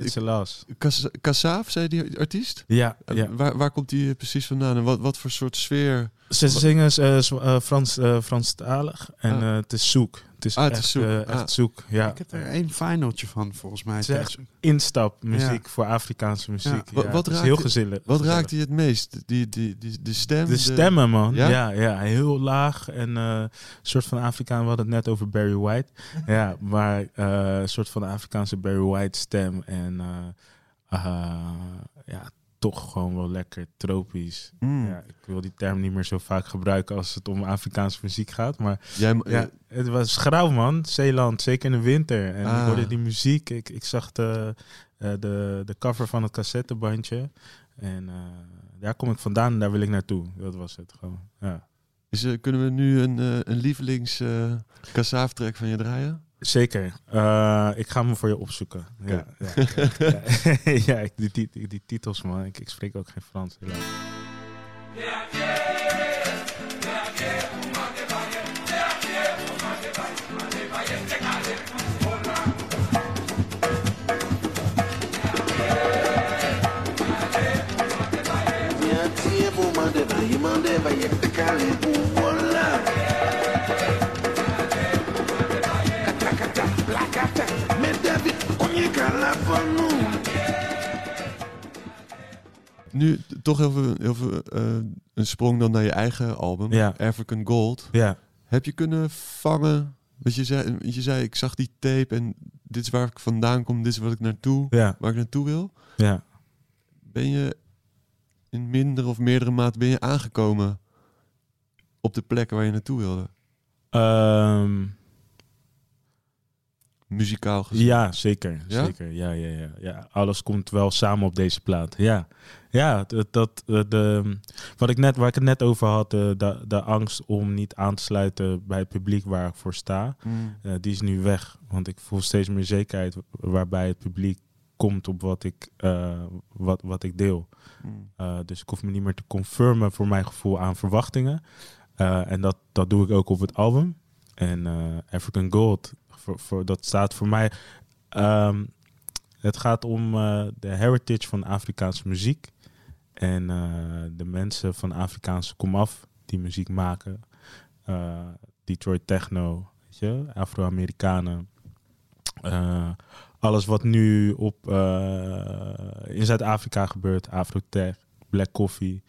It's a loss. Kas- Kassaaf, zei die artiest? Ja, ja. Waar, waar komt die precies vandaan en wat, wat voor soort sfeer? Ze zingen eh, Frans, eh, Franstalig en eh, het is zoek. Het is Ah, het echt, is zoek. eh, Ah. echt zoek. Ja. Ik heb er één finaltje van, volgens mij. Het is echt instapmuziek voor Afrikaanse muziek. Ja. Wat- raakt heel je- gezellig. Wat gezellig. raakt hij het meest? Die, die, die, de stem? De stemmen, man. Ja? Ja, ja, heel laag. En een soort van Afrikaan. We hadden het net over Barry White. [LAUGHS] ja, maar een soort van Afrikaanse Barry White stem. En ja, toch gewoon wel lekker tropisch. Mm. Ja, ik wil die term niet meer zo vaak gebruiken als het om Afrikaanse muziek gaat. Maar Jij, ja, het was grauw, man. Zeeland, zeker in de winter. En Ah. ik hoorde die muziek. Ik, ik zag de, eh, de, de cover van het cassettebandje. En eh, daar kom ik vandaan en daar wil ik naartoe. Dat was het gewoon. Ja. Is, eh, kunnen we nu een, eh, een lievelings eh Kassaaf-track van je draaien? Zeker. Eh, ik ga hem voor je opzoeken. Ja, ja, ja, ja. ja, die, die, die, die titels, man. Ik, ik spreek ook geen Frans. helaas. Nu toch heel veel, heel veel eh, een sprong dan naar je eigen album, Ja. African Gold. Ja. Heb je kunnen vangen? Want je zei, je zei, ik zag die tape en dit is waar ik vandaan kom, dit is wat ik naartoe, Ja. waar ik naartoe wil. Ja. Ben je in minder of meerdere mate ben je aangekomen op de plekken waar je naartoe wilde? Ehm, Muzikaal gezien. ja, zeker. Ja? zeker. Ja, ja, ja, ja. Alles komt wel samen op deze plaat. Ja, ja dat, dat, eh, de, wat ik net, waar ik het net over had, de, de, de angst om niet aan te sluiten bij het publiek waar ik voor sta, Mm. eh, die is nu weg. Want ik voel steeds meer zekerheid waarbij het publiek komt op wat ik, eh, wat, wat ik deel. Mm. Uh, dus ik hoef me niet meer te confirmen voor mijn gevoel aan verwachtingen. En dat, dat doe ik ook op het album. En African Gold, voor, dat staat voor mij. Um, het gaat om uh, de heritage van Afrikaanse muziek. En uh, de mensen van Afrikaanse komaf die muziek maken. Uh, Detroit Techno, Afro-Amerikanen. Alles wat nu op, in Zuid-Afrika gebeurt, Afrotech, Black Coffee.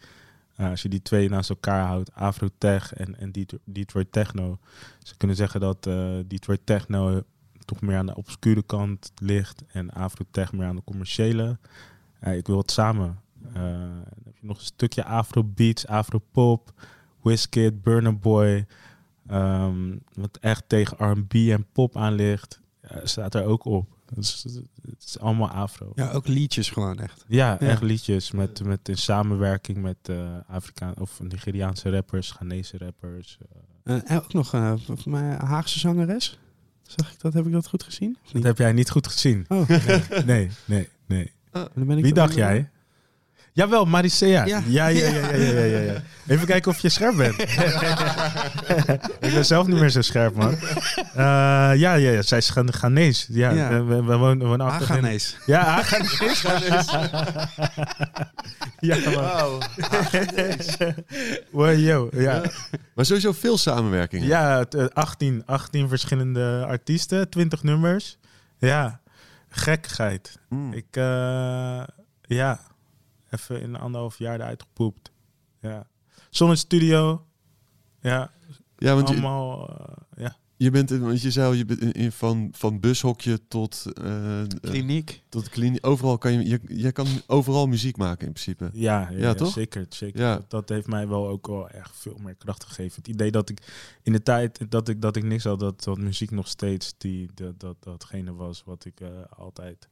Uh, als je die twee naast elkaar houdt, Afrotech en, en Detroit, Techno. Ze kunnen zeggen dat uh, Detroit Techno toch meer aan de obscure kant ligt en Afrotech meer aan de commerciële. Uh, ik wil het samen. dan heb je nog een stukje Afrobeats, Afropop, Wizkid, Burner Boy. Um, wat echt tegen R&B en pop aan ligt, staat er ook op. Het is, het is, allemaal afro. Ja, ook liedjes gewoon echt. Ja, ja. echt liedjes met, met in samenwerking met uh, Afrikaan of Nigeriaanse rappers, Ghanese rappers. Uh. Uh, en ook nog uh, voor mij een Haagse zangeres. Zag ik dat? Heb ik dat goed gezien? Dat heb jij niet goed gezien. Oh. [LAUGHS] nee, nee, nee. nee. Wie dacht jij? Jawel, Maricea. Ja. Ja, ja, ja, ja, ja, ja. [LAUGHS] Even kijken of je scherp bent. [LAUGHS] ik ben zelf niet meer zo scherp, man. Uh, ja, ja, ja, zij is Ghanese. Ja, ja. We, we, we, wonen, wonen achter. Ghanese. Ja, [LAUGHS] Ghanese. ja, man. Wow. yo, ja. Maar sowieso veel samenwerking. Ja, 18, 18 verschillende artiesten, 20 nummers. Ja, gekkigheid. Mm. Ik, uh, ja even in anderhalf jaar eruit gepoept. Ja. Zonder studio. Ja. Ja, want allemaal. Je, uh, ja. je bent, want je zei, je bent in, in van, van bushokje tot uh, kliniek. Tot kliniek. Overal kan je, je, je kan overal muziek maken in principe. Ja, ja, ja, ja toch? Zeker, zeker. Ja. Dat, dat heeft mij wel ook wel echt veel meer kracht gegeven. Het idee dat ik in de tijd dat ik, dat ik niks had, dat, dat muziek nog steeds die, dat, dat, datgene was wat ik uh, altijd,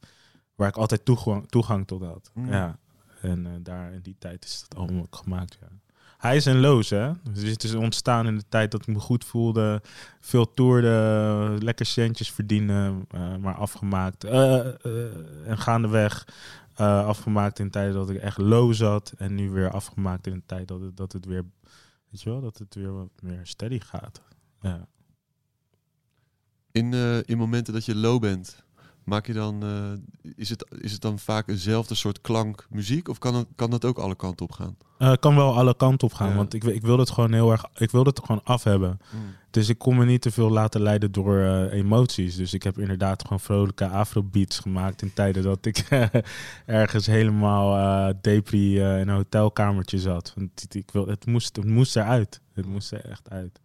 waar ik altijd toegang, toegang tot had. Mm. Ja. En uh, daar in die tijd is dat allemaal gemaakt. Ja. Hij is een loos, hè? Dus het is ontstaan in de tijd dat ik me goed voelde. Veel toerde, lekker centjes verdienen, uh, maar afgemaakt. Uh, en gaandeweg afgemaakt in de tijd dat ik echt low zat. En nu weer afgemaakt in de tijd dat het, dat het weer, weet je wel, dat het weer wat meer steady gaat. In, in momenten dat je low bent, Maak je dan, uh, is, het, is het dan vaak eenzelfde soort klank muziek? Of kan, het, kan dat ook alle kanten op gaan? Uh, kan wel alle kanten op gaan. Ja. Want ik, ik wil het gewoon heel erg, ik wil het gewoon af hebben. Mm. Dus ik kon me niet te veel laten leiden door uh, emoties. Dus ik heb inderdaad gewoon vrolijke afrobeats gemaakt in tijden dat ik [LAUGHS] ergens helemaal depri in een hotelkamertje zat. Want ik wil, het, moest, het moest eruit. Het moest er echt uit.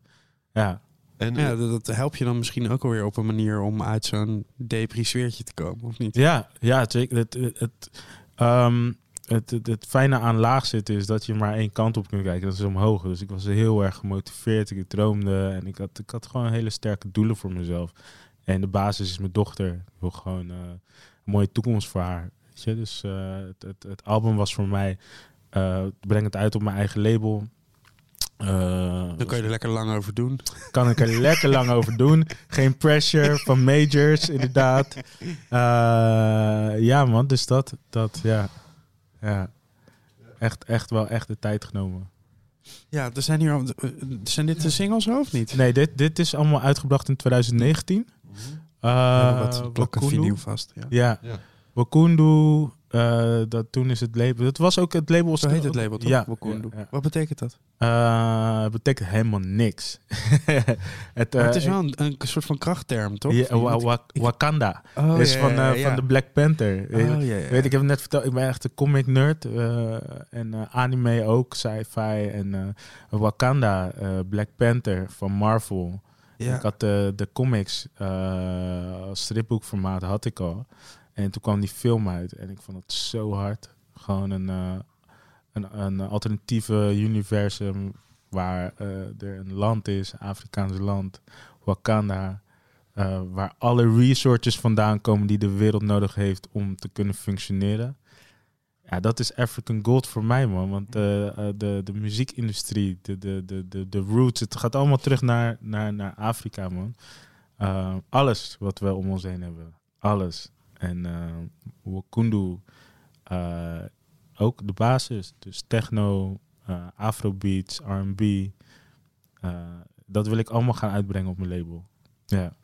Ja. En, ja, dat, dat helpt je dan misschien ook alweer op een manier om uit zo'n depri-sfeertje te komen, of niet? Ja, ja zeker. Het, het, het, um, het, het, het, fijne aan laag zitten is dat je maar één kant op kunt kijken. Dat is omhoog. Dus ik was heel erg gemotiveerd. Ik droomde en ik had, ik had gewoon hele sterke doelen voor mezelf. En de basis is mijn dochter. Ik wil gewoon uh, een mooie toekomst voor haar. Weet je? Dus uh, het, het, het, album was voor mij... Uh, breng het uit op mijn eigen label. Uh, Dan kan je er lekker lang over doen. [LAUGHS] Kan ik er lekker lang over doen. Geen pressure van majors, inderdaad. Uh, ja, man, dus dat, dat ja. ja. Echt, echt wel echt de tijd genomen. Ja, er zijn hier. Zijn dit de singles of niet? Nee, dit, dit is allemaal uitgebracht in 2019. Uh, ja, wat plakken vinyl vast. Ja. ja. ja. Wakundu, uh, dat toen is het label. Dat was ook het label. Zo heet het label toch? Ja, Wakundu. Ja, ja. Wat betekent dat? Uh, betekent helemaal niks. [LAUGHS] het, uh, het, is wel een, een, soort van krachtterm, toch? Ja, wa wa Wakanda. Oh, is van, van de Black Panther. Oh. Weet, ik heb net verteld, ik ben echt een comic nerd. en anime ook, sci-fi. En Wakanda, Black Panther van Marvel. Ik had de, de comics stripboekformaat had ik al. En toen kwam die film uit en ik vond het zo hard. Gewoon een, uh, een, een alternatieve universum waar eh, er een land is, Afrikaans land, Wakanda, eh, waar alle resources vandaan komen die de wereld nodig heeft om te kunnen functioneren. Ja, dat is African Gold voor mij, man. Want eh, eh, de, de muziekindustrie, de, de, de, de, de roots, het gaat allemaal terug naar, naar, naar Afrika, man. Alles wat we om ons heen hebben. Alles. En uh, Wakundu, uh, ook de basis. Dus techno, uh, afrobeats, R&B. dat wil ik allemaal gaan uitbrengen op mijn label. Ja.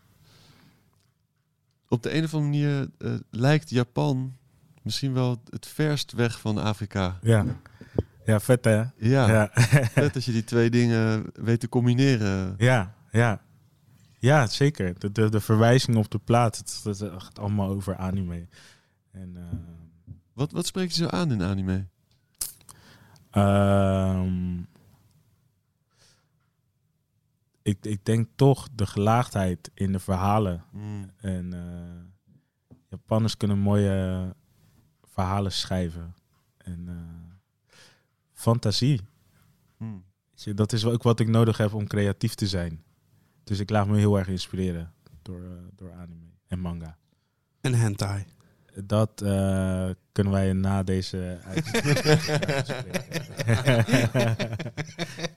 Op de een of andere manier lijkt Japan misschien wel het verst weg van Afrika. Ja, ja vet hè? Ja, ja. vet als je die twee dingen weet te combineren. Ja, ja. Ja, zeker. De, de, de verwijzing op de plaat, het, het, gaat allemaal over anime. En, uh, wat, wat spreekt je zo aan in anime? Um, ik, ik denk toch de gelaagdheid in de verhalen. Mm. En uh, Japanners kunnen mooie verhalen schrijven. En uh, fantasie. Mm. Dat is ook wat ik nodig heb om creatief te zijn. Dus ik laat me heel erg inspireren door, uh, door anime en manga. En hentai. Dat uh, kunnen wij na deze [LAUGHS]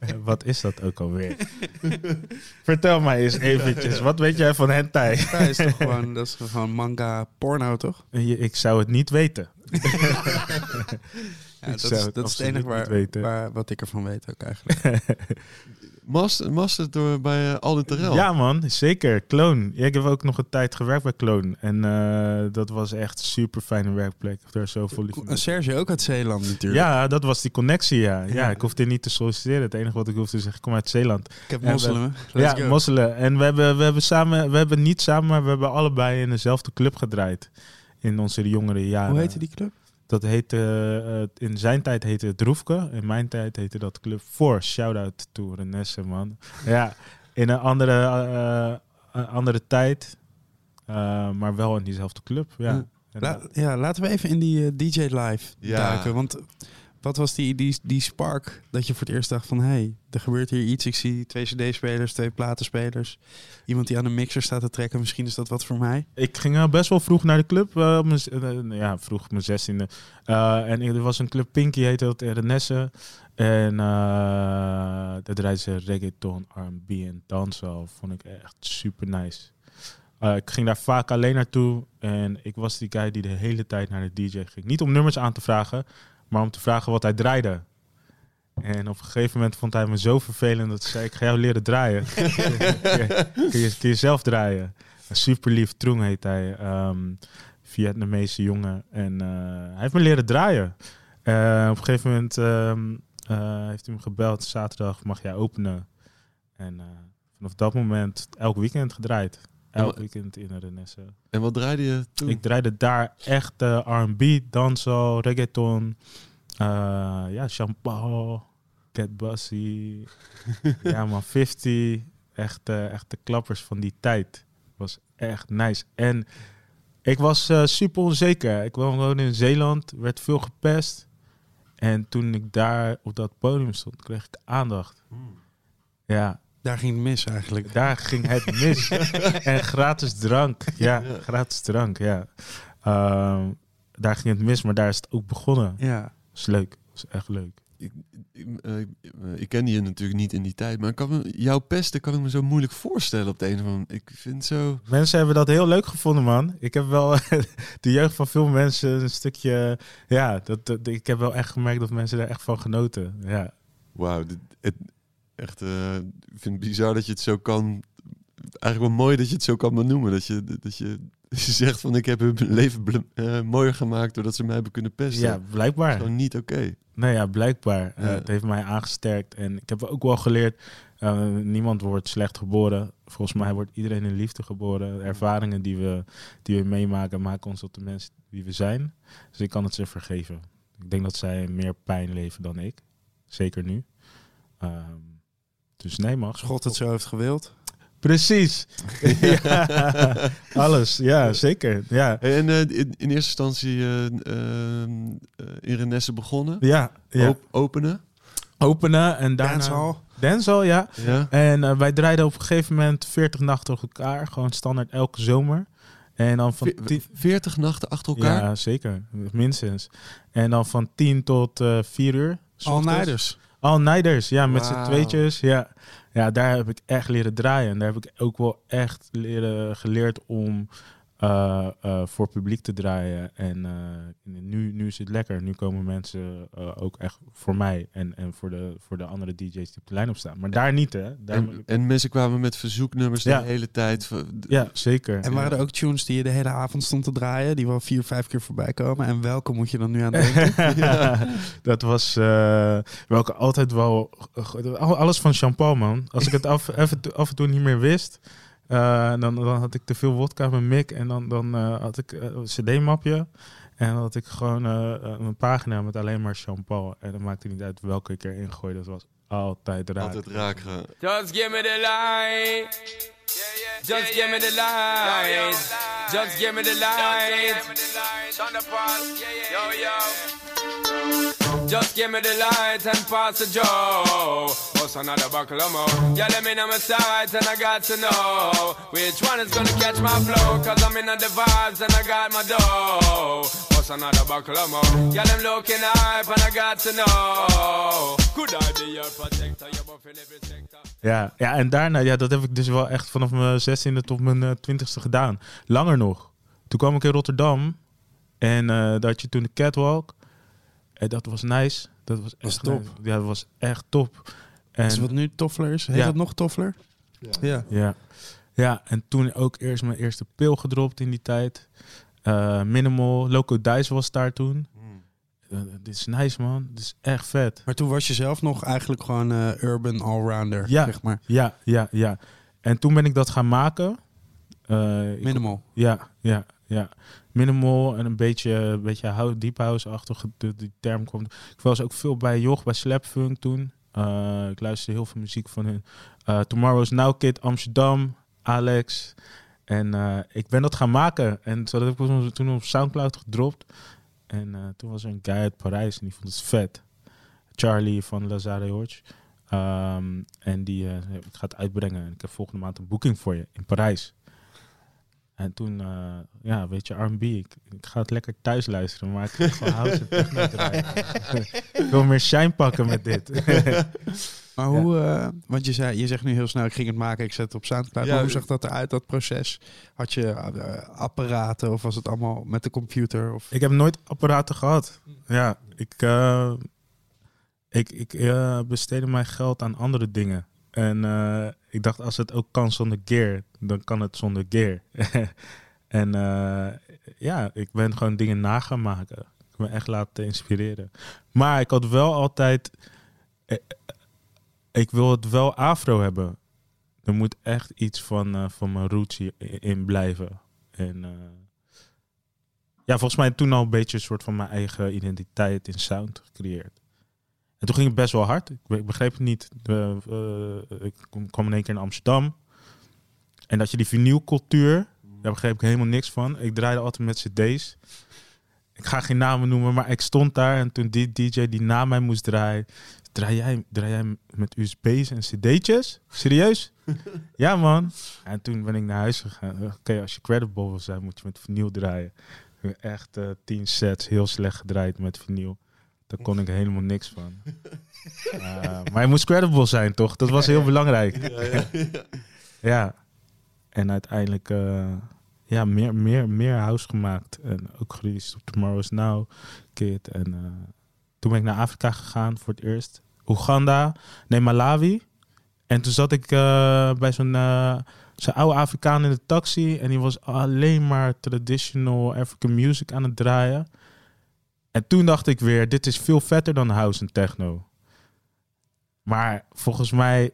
[LAUGHS] Wat is dat ook alweer? [LAUGHS] Vertel mij eens eventjes, wat weet jij van hentai? hentai is toch gewoon, dat is gewoon manga porno, toch? Ik zou het niet weten. ja, dat, is, dat is het enige waar, waar, wat ik ervan weet ook eigenlijk. Master, master door bij uh, Alden Terrell. Ja man, zeker. Kloon. Ja, ik heb ook nog een tijd gewerkt bij Kloon. En uh, dat was echt een super fijne werkplek. Daar zo vol En Serge ook uit Zeeland natuurlijk. Ja, dat was die connectie ja. Ja, ja ik hoefde niet te solliciteren. Het enige wat ik hoefde te zeggen, ik kom uit Zeeland. Ik heb mosselen. Ja, go. mosselen. En we hebben, we hebben samen, we hebben niet samen, maar we hebben allebei in dezelfde club gedraaid. In onze jongere jaren. Hoe heette die club? Dat heette, uh, in zijn tijd heette het Droefke. In mijn tijd heette dat Club voor. Shout-out to Renesse, man. ja, in een andere, uh, andere tijd. Uh, maar wel in diezelfde club, ja. La ja, laten we even in die DJ Live ja. duiken. Want wat was die, die, die spark dat je voor het eerst dacht van... hé, hey, er gebeurt hier iets. Ik zie twee cd-spelers, twee platenspelers. Iemand die aan een mixer staat te trekken. Misschien is dat wat voor mij. Ik ging uh, best wel vroeg naar de club. Mijn, uh, ja, vroeg mijn zestiende. en er was een club Pinky, heette dat, Renesse. En daar draaide ze reggaeton, R&B en dancehall. Vond ik echt super nice. ik ging daar vaak alleen naartoe. En ik was die guy die de hele tijd naar de DJ ging. Niet om nummers aan te vragen maar om te vragen wat hij draaide. En op een gegeven moment vond hij me zo vervelend dat zei: Ik ga jou leren draaien. [LAUGHS] kun, je, kun je zelf draaien? Super lief, Trung heet hij. Um, Vietnamese jongen. En uh, hij heeft me leren draaien. Uh, op een gegeven moment um, uh, heeft hij me gebeld: Zaterdag mag jij openen. En vanaf dat moment elk weekend gedraaid. Elk weekend in Renesse. En wat draaide je toen? Ik draaide daar echt uh, R&B, dancehall, reggaeton. Uh, ja, Champagne, Cat [LAUGHS] ja man, 50. Echt, uh, echt de klappers van die tijd. Was echt nice. En ik was super onzeker. Ik woonde gewoon in Zeeland, werd veel gepest. En toen ik daar op dat podium stond, kreeg ik aandacht. Hmm. Ja, daar ging het mis eigenlijk. Daar ging het mis. [LAUGHS] en gratis drank. Ja, ja, gratis drank, ja. Um, daar ging het mis, maar daar is het ook begonnen. Ja. Dat is leuk. Dat is echt leuk. Ik, ik, uh, ik kende je natuurlijk niet in die tijd, maar kan me, jouw pesten kan ik me zo moeilijk voorstellen op de een of andere manier. Ik vind zo... Mensen hebben dat heel leuk gevonden, man. Ik heb wel [LAUGHS] de jeugd van veel mensen een stukje... Ja, dat, dat, ik heb wel echt gemerkt dat mensen er echt van genoten. Ja. Wauw, het, echt, uh, ik vind het bizar dat je het zo kan. Eigenlijk wel mooi dat je het zo kan benoemen. Dat je, dat je, dat [LAUGHS] je zegt van ik heb hun leven uh, mooier gemaakt doordat ze mij hebben kunnen pesten. Ja, blijkbaar. Dat is gewoon niet oké. Okay. Nee, ja, blijkbaar. Ja. Uh, het heeft mij aangesterkt. En ik heb ook wel geleerd, niemand wordt slecht geboren. Volgens mij wordt iedereen in liefde geboren. De ervaringen die we, die we meemaken, maken ons tot de mensen die we zijn. Dus ik kan het ze vergeven. Ik denk dat zij meer pijn leven dan ik. Zeker nu. Um, dus nee, mag. God het zo heeft gewild. Precies. [LAUGHS] ja, alles. Ja, zeker. Ja, En eh, in, in eerste instantie eh ehm, eh, in Renesse begonnen. ja. ja. Op- openen. Openen en daarna... Dancehall. Dancehall, ja. Ja. En eh, wij draaiden op een gegeven moment 40 nachten op elkaar. Gewoon standaard elke zomer. En dan van Ve- tien- 40 nachten achter elkaar. Ja, zeker. Minstens. En dan van 10 tot eh 4 uur. 's All. All Nighters, ja, met z'n Wauw. tweetjes. Ja. ja, daar heb ik echt leren draaien. En daar heb ik ook wel echt leren, geleerd om eh, eh, voor publiek te draaien. En eh, nu, nu is het lekker. Nu komen mensen eh, ook echt voor mij en, en voor, de, voor de andere DJ's die op de lijn op staan. Maar daar niet, hè? Daar, En, en mensen kwamen met verzoeknummers Ja. de hele tijd. ja, zeker. En waren er ook tunes die je de hele avond stond te draaien, die wel vier, vijf keer voorbij komen? En welke moet je dan nu aan denken? [LAUGHS] [LAUGHS] dat was eh, welke altijd wel al- alles van champagne man. Als ik het af, even, af en toe niet meer wist, eh, dan, dan had ik te veel wodka met Mick en dan, dan eh, had ik eh, een cd-mapje en dan had ik gewoon een pagina met alleen maar champagne en dan maakte niet uit welke ik erin gooide. Dat was altijd raak. Altijd raak. Just give me the light. Just give me the light. Just give me the light. Yo, yo. Just give me the light and pass the Joe. What's another buckle of more? Yeah, let me know my sight and I got to know which one is gonna catch my flow. Cause I'm in the vibes and I got my dough. What's another buckle of more? Yeah, them looking hype and I got to know. Could I be your protector? You're buff in every sector. Ja, ja, en daarna, ja, dat heb ik dus wel echt vanaf mijn 16e tot mijn eh, 20e gedaan. Langer nog. Toen kwam ik in Rotterdam en eh daar had je toen de catwalk. En dat was nice. Dat was Was echt top. nice. Ja, dat was echt top. En, Is wat nu Toffler is? Heet Ja. het nog Toffler? Ja. ja. ja, en toen ook eerst mijn eerste pil gedropt in die tijd. Eh, Minimal, Loco Dice was daar toen. Eh, dit is nice man, dit is echt vet. Maar toen was je zelf nog eigenlijk gewoon eh, urban allrounder, Ja. zeg maar. Ja, ja, ja. En toen ben ik dat gaan maken. Eh, ik- Minimal. Ja, ja, ja. Minimal en een beetje, een beetje house, deep house-achtige de- die term kwam. Ik was ook veel bij Joch, bij Slapfunk toen. Eh, ik luisterde heel veel muziek van hun. Eh, Tomorrow's Now Kid, Amsterdam, Alex. En eh, ik ben dat gaan maken. En zo heb ik toen- op Soundcloud gedropt. En eh, toen was er een guy uit Parijs en die vond het vet. Charlie van Lazare Hodge. Ehm, en die eh, ik ga het uitbrengen. En ik heb volgende maand een boeking voor je in Parijs. En toen, eh, ja, weet je, R&B. Ik, ik ga het lekker thuis luisteren, maar ik ga gewoon house en techno draaien. [LAUGHS] ik wil meer shine pakken met dit. [LAUGHS] Maar hoe, eh, want je, zei, je zegt nu heel snel, ik ging het maken, ik zet het op Soundcloud. Maar hoe zag dat eruit, dat proces? Had je eh, apparaten of was het allemaal met de computer? Of... ik heb nooit apparaten gehad. Ja, ik, eh, ik, ik besteedde mijn geld aan andere dingen. En ik dacht, als het ook kan zonder gear, dan kan het zonder gear. [LAUGHS] en ja, ik ben gewoon dingen na gaan maken. Ik ben echt laten inspireren. Maar ik had wel altijd... ik wil het wel afro hebben. Er moet echt iets van, eh, van mijn roots in blijven. En eh, ja, volgens mij toen al een beetje een soort van mijn eigen identiteit in sound gecreëerd. En toen ging het best wel hard. Ik, be- ik begreep het niet. Eh, ik kwam in één keer in Amsterdam. En dat je die vinylcultuur, daar begreep ik helemaal niks van. Ik draaide altijd met cd's. Ik ga geen namen noemen, maar ik stond daar en toen die DJ die na mij moest draaien, draai jij, draai jij met USB's en cd'tjes? Serieus? [LAUGHS] ja man. En toen ben ik naar huis gegaan. Oké, als je credible wil zijn, moet je met vinyl draaien. Echt eh, tien sets, heel slecht gedraaid met vinyl. Daar kon ik helemaal niks van. Uh, [LAUGHS] maar je moest credible zijn, toch? Dat was heel belangrijk. [LAUGHS] ja. En uiteindelijk uh, ja, meer, meer, meer house gemaakt. En ook gereleased op Tomorrow's Now Kid. En uh, toen ben ik naar Afrika gegaan voor het eerst. Oeganda, nee, Malawi. En toen zat ik uh, bij zo'n zo'n oude Afrikaan in de taxi. En die was alleen maar traditional African music aan het draaien. En toen dacht ik weer, dit is veel vetter dan house en techno. Maar volgens mij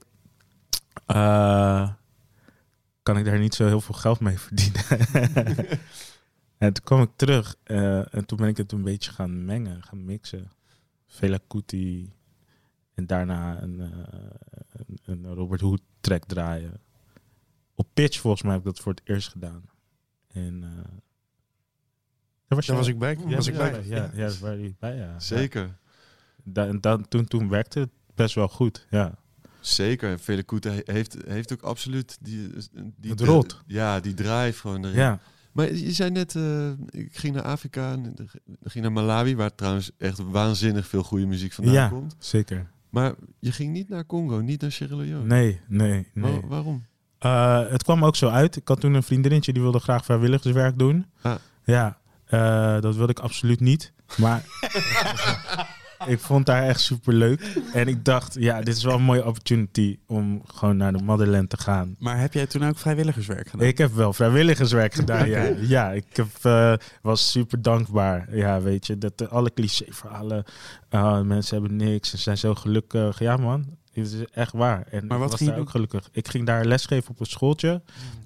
kan ik daar niet zo heel veel geld mee verdienen. [LAUGHS] en toen kwam ik terug uh, en toen ben ik het een beetje gaan mengen, gaan mixen. Fela Kuti en daarna een, uh, een, een Robert Hood track draaien. op pitch volgens mij heb ik dat voor het eerst gedaan. En eh, daar was, Daar was ik bij. Ja, was ik bij. Ja, ja, daar waren jullie bij. Ja. Zeker. Da- en dan, toen, toen werkte het best wel goed. Ja. Zeker. En Fele Koete he- heeft, heeft ook absoluut die... die Het rot. Ja, die drive gewoon erin. ja. Maar je zei net, eh, ik ging naar Afrika, en ging naar Malawi, waar trouwens echt waanzinnig veel goede muziek vandaan Ja. komt. Zeker. Maar je ging niet naar Congo, niet naar Sierra Leone. Nee, nee, nee. Wa- waarom? Eh, het kwam ook zo uit. Ik had toen een vriendinnetje die wilde graag vrijwilligerswerk doen. Ah. Ja, eh, dat wilde ik absoluut niet. Maar [LAUGHS] ik vond daar echt super leuk. En ik dacht, ja, dit is wel een mooie opportunity om gewoon naar de motherland te gaan. Maar heb jij toen ook vrijwilligerswerk gedaan? Ik heb wel vrijwilligerswerk [LAUGHS] gedaan, ja. Ja, ik heb, eh, was super dankbaar. Ja, weet je, dat eh, alle clichéverhalen, uh, mensen hebben niks, ze zijn zo gelukkig. Ja man, het is echt waar. En Maar wat was ging daar ook gelukkig. Ik ging daar lesgeven op een schooltje,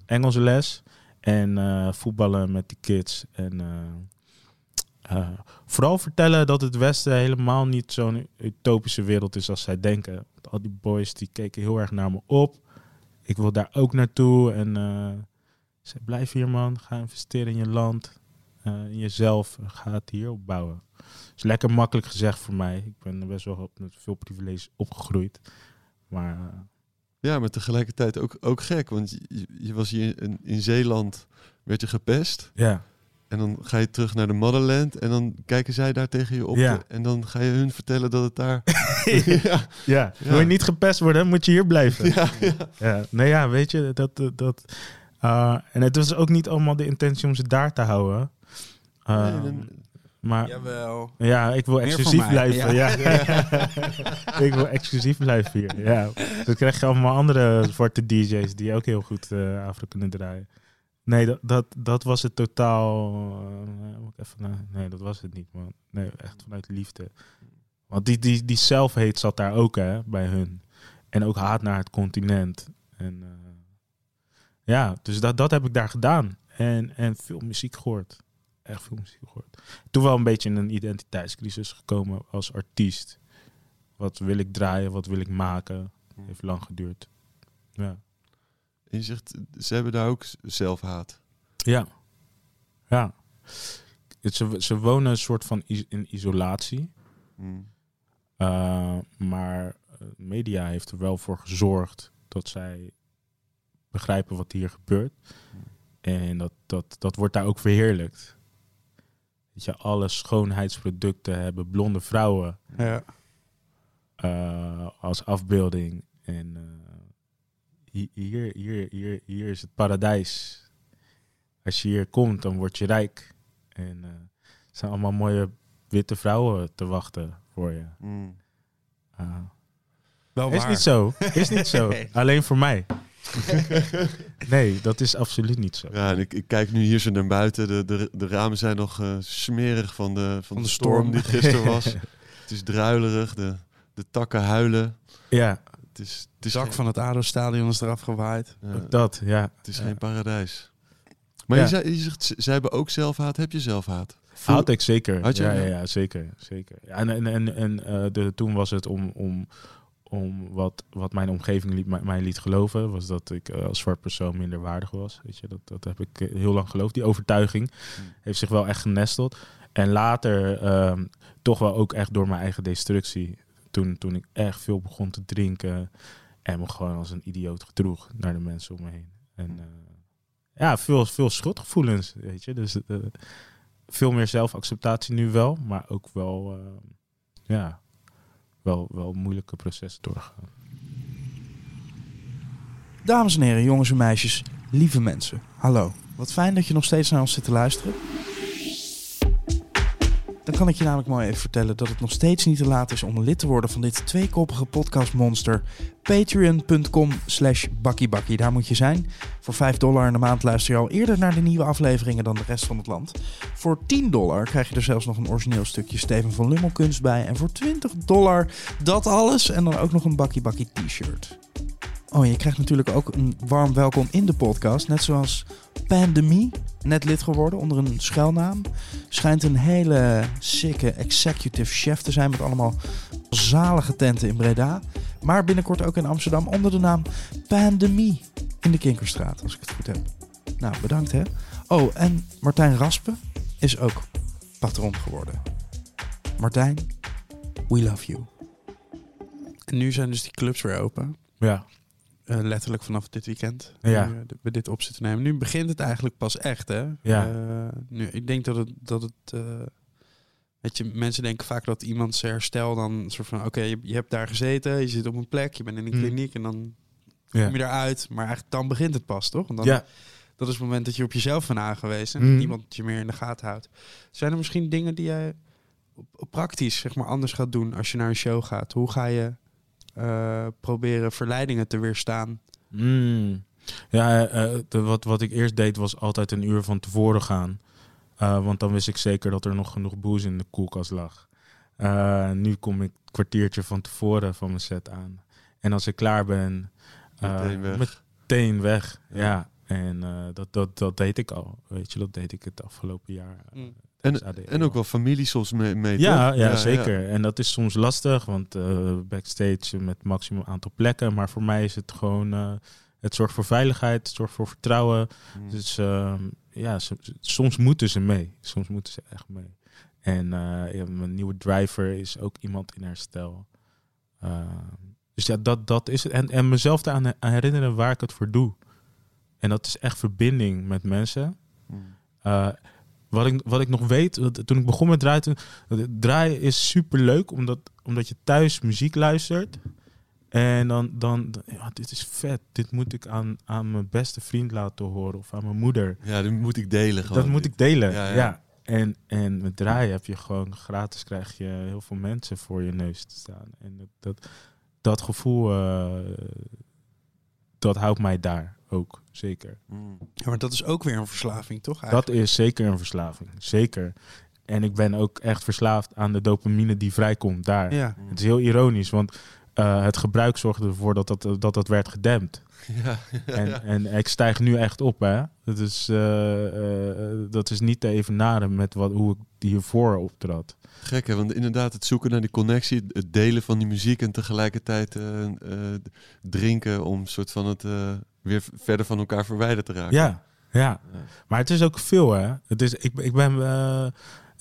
Engelse les en eh, voetballen met die kids. En eh, eh, vooral vertellen dat het Westen helemaal niet zo'n utopische wereld is als zij denken. Want Al die boys die keken heel erg naar me op. Ik wil daar ook naartoe. En eh zei, blijf hier man, ga investeren in je land, eh, in jezelf. Ga het hier opbouwen. is lekker makkelijk gezegd voor mij. Ik ben best wel op- met veel privileges opgegroeid. Maar eh, Ja, maar tegelijkertijd ook, ook gek, want je, je was hier in, in Zeeland, werd je gepest. ja, En dan ga je terug naar de motherland en dan kijken zij daar tegen je op. Ja. En dan ga je hun vertellen dat het daar... [LAUGHS] [LAUGHS] ja, ja. Ja. wil je niet gepest worden, moet je hier blijven. ja, ja. Ja, nee, ja, weet je, dat... dat, eh, en het was ook niet allemaal de intentie om ze daar te houden. Nee, Ehm, dan- maar Jawel. ja, ik wil Meer exclusief blijven. Ja. [LAUGHS] ik wil exclusief blijven hier. Ja. Dan krijg je allemaal andere zwarte DJ's die ook heel goed eh Afro kunnen draaien. Nee, dat, dat, dat was het totaal. eh, even, nee, dat was het niet, man. Nee, echt vanuit liefde. Want die, die, die self-hate zat daar ook, hè, bij hun. En ook haat naar het continent. En eh, ja, dus dat, dat heb ik daar gedaan. En, en veel muziek gehoord. Echt veel muziek gehoord. Toen wel een beetje in een identiteitscrisis gekomen als artiest. Wat wil ik draaien? Wat wil ik maken? Heeft lang geduurd. Ja. Je zegt, ze hebben daar ook zelfhaat. Ja. Ja. Het, ze, ze wonen een soort van is- in isolatie. Hmm. Uh, maar eh, media heeft er wel voor gezorgd dat zij begrijpen wat hier gebeurt. En dat, dat, dat wordt daar ook verheerlijkt. Weet je, alle schoonheidsproducten hebben blonde vrouwen Ja. eh, als afbeelding. En eh, hier, hier, hier, hier is het paradijs. Als je hier komt, dan word je rijk. En eh, er zijn allemaal mooie witte vrouwen te wachten voor je. Hmm. Ah. Wel Is niet zo. Is niet zo. [LAUGHS] Alleen voor mij. [LAUGHS] nee, dat is absoluut niet zo. Ja, en ik, ik kijk nu hier zo naar buiten. De, de, de ramen zijn nog eh, smerig van de, van de, de storm. storm. die gisteren [LAUGHS] was. het is druilerig, de, de takken huilen. Ja, Het is, het is, dak geen, van het ADO-stadion is eraf gewaaid. ja, ook dat. Ja. het is Ja. geen paradijs. Maar Ja. je, zei, je zegt, ze- zij hebben ook zelfhaat. Heb je zelfhaat? Voel- Had ik zeker. Had je? ja, ja, zeker. zeker. Ja, en en, en, en eh, de, toen was het om, om, om wat, wat mijn omgeving liet, mij, mij liet geloven, was dat ik eh, als zwart persoon minder waardig was. Weet je, dat, dat heb ik eh, heel lang geloofd. Die overtuiging heeft zich wel echt genesteld. En later ehm, toch wel ook echt door mijn eigen destructie. Toen, toen ik echt veel begon te drinken en me gewoon als een idioot gedroeg naar de mensen om me heen. En eh, ja, veel, veel schuldgevoelens, weet je. Dus eh, veel meer zelfacceptatie nu wel, maar ook wel, eh, ja, wel, wel moeilijke processen doorgaan. Dames en heren, jongens en meisjes, lieve mensen. Hallo. Wat fijn dat je nog steeds naar ons zit te luisteren. Dan kan ik je namelijk mooi even vertellen dat het nog steeds niet te laat is om lid te worden van dit tweekoppige podcastmonster. Patreon.com slash bakkiebakkie. Daar moet je zijn. Voor 5 dollar in de maand luister je al eerder naar de nieuwe afleveringen dan de rest van het land. Voor 10 dollar krijg je er zelfs nog een origineel stukje Steven van Lummel kunst bij. En voor 20 dollar dat alles en dan ook nog een bakkie bakkie t-shirt. Oh, je krijgt natuurlijk ook een warm welkom in de podcast. Net zoals Pandemie, net lid geworden onder een schuilnaam. Schijnt een hele sikke executive chef te zijn met allemaal zalige tenten in Breda. Maar binnenkort ook in Amsterdam onder de naam Pandemie. in de Kinkerstraat, als ik het goed heb. Nou, bedankt hè. Oh, en Martijn Raspen is ook patron geworden. Martijn, we love you. En nu zijn dus die clubs weer open. Ja, Eh, letterlijk vanaf dit weekend. Ja. Nu, eh, we dit op zitten nemen. Nu begint het eigenlijk pas echt, hè? Ja. Eh, nu, ik denk dat het... Dat het weet je, mensen denken vaak dat iemand zijn herstel dan... een soort van, oké, je, je hebt daar gezeten, je zit op een plek, je bent in een Mm. kliniek en dan ja. kom je eruit. Maar eigenlijk dan begint het pas, toch? Want dan, ja. Dat is het moment dat je op jezelf bent aangewezen en Mm. niemand je meer in de gaten houdt. Zijn er misschien dingen die jij praktisch zeg maar, anders gaat doen als je naar een show gaat? Hoe ga je eh, proberen verleidingen te weerstaan? Mm. Ja, eh, de, wat, wat ik eerst deed was altijd een uur van tevoren gaan. Eh, want dan wist ik zeker dat er nog genoeg booze in de koelkast lag. Eh, nu kom ik een kwartiertje van tevoren van mijn set aan. En als ik klaar ben, eh, Meteen weg. meteen weg. Ja. Ja, en eh, dat, dat, dat deed ik al. Weet je, dat deed ik het afgelopen jaar. eh, Mm. En, ADE en ook wel familie soms mee, mee Ja, ja, zeker. En dat is soms lastig, want eh, backstage met maximum aantal plekken. Maar voor mij is het gewoon, eh, het zorgt voor veiligheid, het zorgt voor vertrouwen. Mm. Dus ehm, ja, soms moeten ze mee. Soms moeten ze echt mee. En eh, ja, mijn nieuwe driver is ook iemand in herstel. Ehm, dus ja, dat, dat is het. En, en mezelf eraan aan herinneren waar ik het voor doe. En dat is echt verbinding met mensen. Mm. Wat, ik, wat ik nog weet, dat toen ik begon met draaien, draaien is super leuk omdat, omdat je thuis muziek luistert. En dan, dan, ja, dit is vet. Dit moet ik aan, aan mijn beste vriend laten horen of aan mijn moeder. Ja, dat moet ik delen gewoon. dat moet ik delen. Ja, Ja, ja. En, en met draaien heb je gewoon gratis krijg je heel veel mensen voor je neus te staan. En dat, dat, dat gevoel, eh, dat houdt mij daar ook, zeker. Mm. Ja, maar dat is ook weer een verslaving, toch? eigenlijk? Dat is zeker een verslaving. Zeker. En ik ben ook echt verslaafd aan de dopamine die vrijkomt daar. Ja. Het is heel ironisch, want eh, het gebruik zorgde ervoor dat dat, dat, dat werd gedempt. Ja, En, [LAUGHS] en ik stijg nu echt op, hè. Dat is, eh, eh, dat is niet te evenaren met wat, hoe ik hiervoor optrad. Gek hè, want inderdaad het zoeken naar die connectie, het delen van die muziek en tegelijkertijd eh, eh, drinken om soort van het eh, weer verder van elkaar verwijderd te raken. Ja, ja. Ja. Maar het is ook veel, hè. Het is, ik, ik, ben, eh,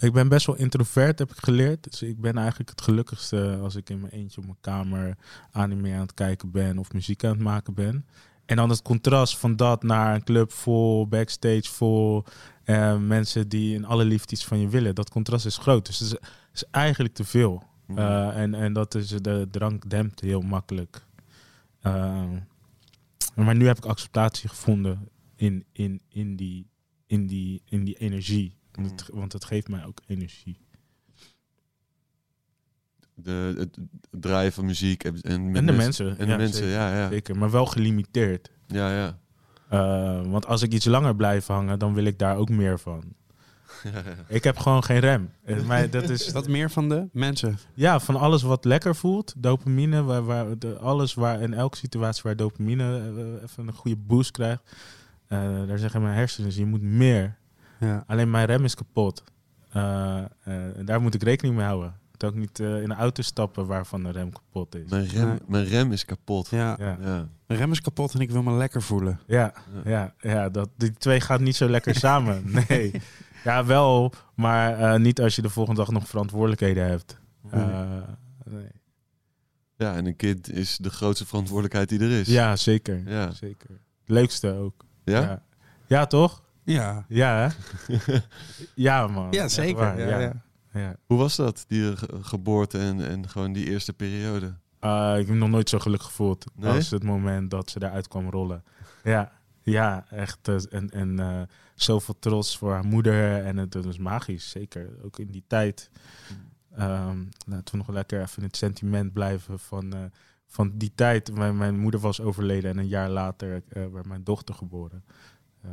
ik ben best wel introvert, heb ik geleerd. Dus ik ben eigenlijk het gelukkigste als ik in mijn eentje op mijn kamer anime aan het kijken ben of muziek aan het maken ben. En dan het contrast van dat naar een club vol, backstage vol, eh, mensen die in alle liefde iets van je willen. Dat contrast is groot. Dus het is, is eigenlijk te veel. Mm. Eh, en, en dat is de drank dempt heel makkelijk. Eh, maar nu heb ik acceptatie gevonden in, in, in, die, in, die, in die energie. Mm. Het- want het geeft mij ook energie. De, het draaien van muziek en, en, de mensen. En de ja, mensen, zeker, ja, ja. Zeker, maar wel gelimiteerd. Ja, ja. Eh, want als ik iets langer blijf hangen, dan wil ik daar ook meer van. [LAUGHS] ja, ja. Ik heb gewoon geen rem. Mij, dat is, Is dat meer van de mensen? Ja, van alles wat lekker voelt. Dopamine, waar, waar, de, alles waar in elke situatie waar dopamine eh, even een goede boost krijgt. eh, daar zeggen mijn hersenen, je moet meer. Ja. Alleen mijn rem is kapot. Eh, eh, en daar moet ik rekening mee houden. Dat ook niet eh, in een auto stappen waarvan de rem kapot is. Mijn, rem, mijn rem is kapot. Ja. Ja, Ja. De rem is kapot en ik wil me lekker voelen. ja, ja, ja dat, die twee gaan niet zo lekker [LAUGHS] samen. Nee. Ja, wel, maar eh, niet als je de volgende dag nog verantwoordelijkheden hebt. Eh, nee. ja, en een kind is de grootste verantwoordelijkheid die er is. Ja, zeker. Ja. zeker. Leukste ook. Ja? Ja, Ja, toch? Ja. Ja, hè? [LAUGHS] ja, man. Ja, zeker. waar, Ja, ja. ja. Ja. Hoe was dat, die ge- geboorte en, en gewoon die eerste periode? Uh, ik heb me nog nooit zo gelukkig gevoeld Nee? als het moment dat ze eruit kwam rollen. Ja, ja echt. eh, En, en eh, zoveel trots voor haar moeder. En het, het was magisch, zeker. Ook in die tijd. Ehm, laten we nog lekker even in het sentiment blijven van, eh, van die tijd. Mijn, mijn moeder was overleden en een jaar later eh, werd mijn dochter geboren. Eh,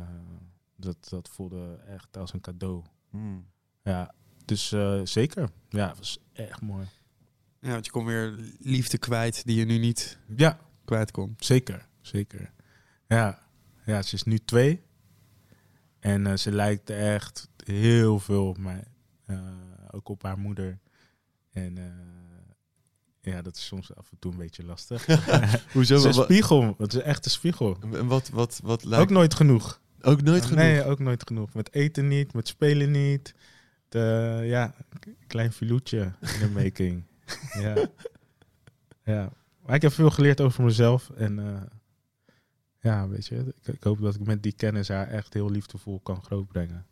dat, dat voelde echt als een cadeau. Hmm. Ja, dus eh, zeker. Ja, het was echt mooi. Ja, want je komt weer liefde kwijt die je nu niet Ja, kwijt kon. zeker. Zeker. Ja, ja ze is nu twee. En eh, ze lijkt echt heel veel op mij. Eh, ook op haar moeder. En Ja, dat is soms af en toe een beetje lastig. [LAUGHS] Hoezo? Het is een spiegel. Het is echt een spiegel. En wat, wat, wat lijkt... Ook nooit genoeg. Ook nooit genoeg? Nee, ook nooit genoeg. Met eten niet, met spelen niet. De, ja, klein filoetje in de making. [LAUGHS] ja. ja. Maar ik heb veel geleerd over mezelf. En eh, ja, weet je, ik, ik hoop dat ik met die kennis haar echt heel liefdevol kan grootbrengen.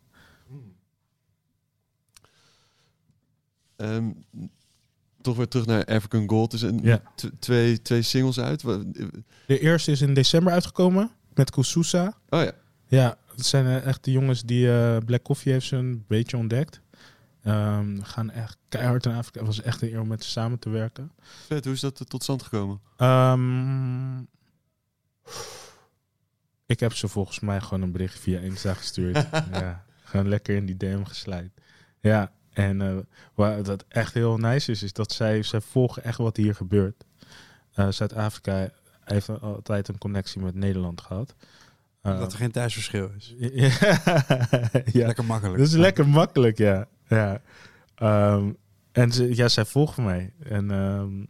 Ehm, toch weer terug naar African Gold. Er zijn Ja. twee, twee singles uit. De eerste is in december uitgekomen met Kususa. Oh ja. Ja, het zijn eh, echt de jongens die eh, Black Coffee heeft ze een beetje ontdekt. Ehm, gaan echt keihard in Afrika. Het was echt een eer om met ze samen te werken. Vet, hoe is dat eh, tot stand gekomen? Ehm, ik heb ze volgens mij gewoon een bericht via Insta gestuurd. [LAUGHS] ja, gewoon lekker in die DM geslijt. Ja, en waar dat echt heel nice is, is dat zij, zij volgen echt wat hier gebeurt. Zuid-Afrika heeft altijd een connectie met Nederland gehad. Eh, Dat er geen thuisverschil is. [LAUGHS] ja, Lekker makkelijk. dat is lekker makkelijk, ja. ja. Ehm, en ze, ja, zij volgen mij. En ehm,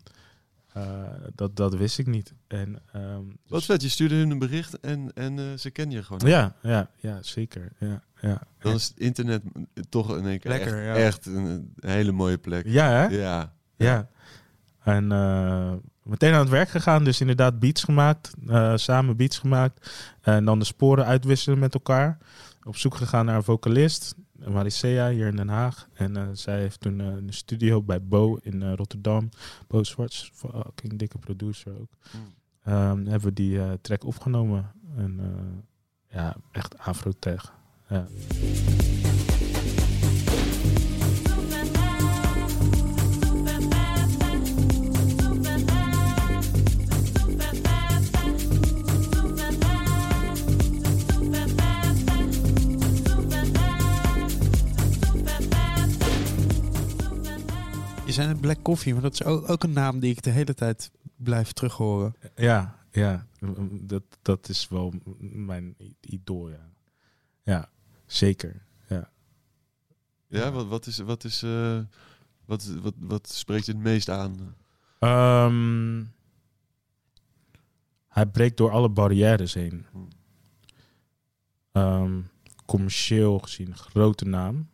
eh, dat, dat wist ik niet. En, ehm, Wat dus- vet, je stuurde hun een bericht en, en eh, ze kennen je gewoon. ja, ja, ja, zeker. Ja, ja. Dan is het internet toch in één keer Lekker, echt, ja. echt een, een hele mooie plek. ja, hè? Ja. Ja. En eh, meteen aan het werk gegaan. Dus inderdaad beats gemaakt. eh, samen beats gemaakt. En dan de sporen uitwisselen met elkaar. Op zoek gegaan naar een vocalist. Maricea hier in Den Haag. En eh, zij heeft toen eh, een studio bij Bo in eh, Rotterdam. Bo Zwarts, fucking dikke producer ook. Mm. Ehm, hebben we die eh, track opgenomen. En eh, ja, echt afro-tech. Ja. Zei net Black Coffee, maar dat is ook, ook een naam die ik de hele tijd blijf terughoren. Ja, ja. Dat, dat is wel mijn idool, ja. Ja, zeker. Ja. Ja, wat, wat, is, wat, is, eh, wat, wat, wat spreekt je het meest aan? Ehm, hij breekt door alle barrières heen. Hmm. Ehm, commercieel gezien grote naam.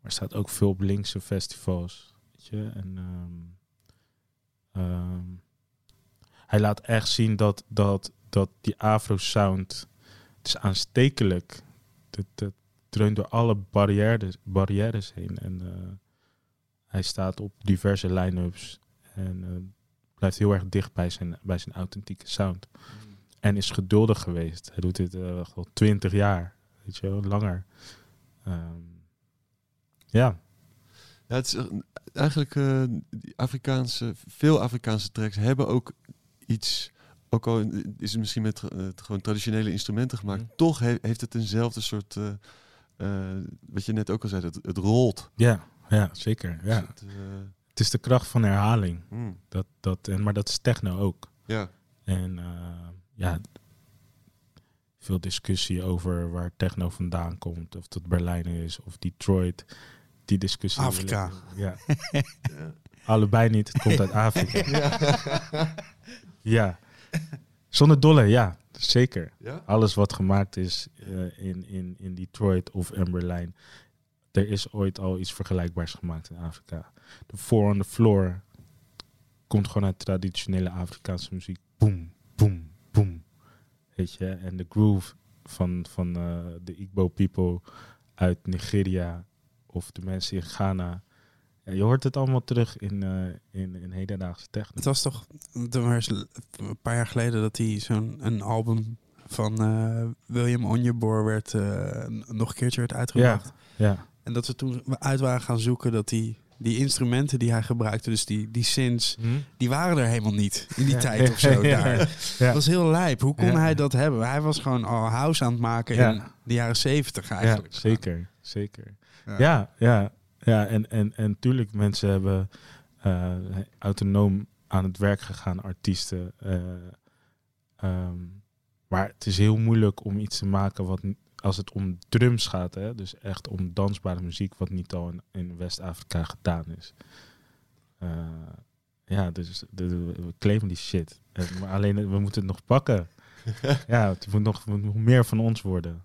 Maar staat ook veel op linkse festivals. Weet je? En, ehm, ehm, hij laat echt zien dat, dat, dat die afro-sound... Het is aanstekelijk. Het, het dreunt door alle barrières, barrières heen. En eh, hij staat op diverse line-ups. En eh, blijft heel erg dicht bij zijn, bij zijn authentieke sound. En is geduldig geweest. Hij doet dit eh, al twintig jaar. Weet je wel, langer. Ehm, ja. Ja, het is eh, eigenlijk eh, Afrikaanse, veel Afrikaanse tracks hebben ook iets. Ook al is het misschien met eh, gewoon traditionele instrumenten gemaakt, Mhm. toch he- heeft het eenzelfde soort. wat je net ook al zei, het, het rolt. Ja, ja, zeker. Ja. Dus het, Het is de kracht van herhaling. hmm, Dat, dat, en, maar dat is techno ook. ja. En ja, veel discussie over waar techno vandaan komt. Of dat Berlijn is of Detroit. Die discussie. Afrika. Ja. [LAUGHS] Ja. Allebei niet. Het komt uit [LAUGHS] Afrika. ja. Zonder dolle, ja. Zeker. Ja? Alles wat gemaakt is eh, in, in, in Detroit of in Berlijn. Er is ooit al iets vergelijkbaars gemaakt in Afrika. De Four on the Floor komt gewoon uit traditionele Afrikaanse muziek. Boom, boom, boom. Weet je, en de groove van, van eh, de Igbo people uit Nigeria of de mensen in Ghana. Ja, je hoort het allemaal terug in, eh, in, in hedendaagse techno. Het was toch een paar jaar geleden dat hij zo'n een album van eh, William Onjeboor werd eh, nog een keertje werd uitgebracht. Ja, En dat ze toen uit waren gaan zoeken dat die, die instrumenten die hij gebruikte, dus die, die synths, die waren er helemaal niet in die Ja. tijd of zo. [LAUGHS] Daar. Was heel lijp. Hoe kon hij dat hebben? Hij was gewoon al house aan het maken in de jaren zeventig Ja, eigenlijk. zeker, zeker. Ja. Ja, ja. En, en, en tuurlijk, mensen hebben eh, autonoom aan het werk gegaan, artiesten. eh, ehm, maar het is heel moeilijk om iets te maken wat, als het om drums gaat, hè, dus echt om dansbare muziek, wat niet al in, in West-Afrika gedaan is. Eh, Ja, dus de, de- we claimen die shit. En, maar alleen, we moeten het nog pakken. [LAUGHS] ja, het moet nog, moet nog meer van ons worden.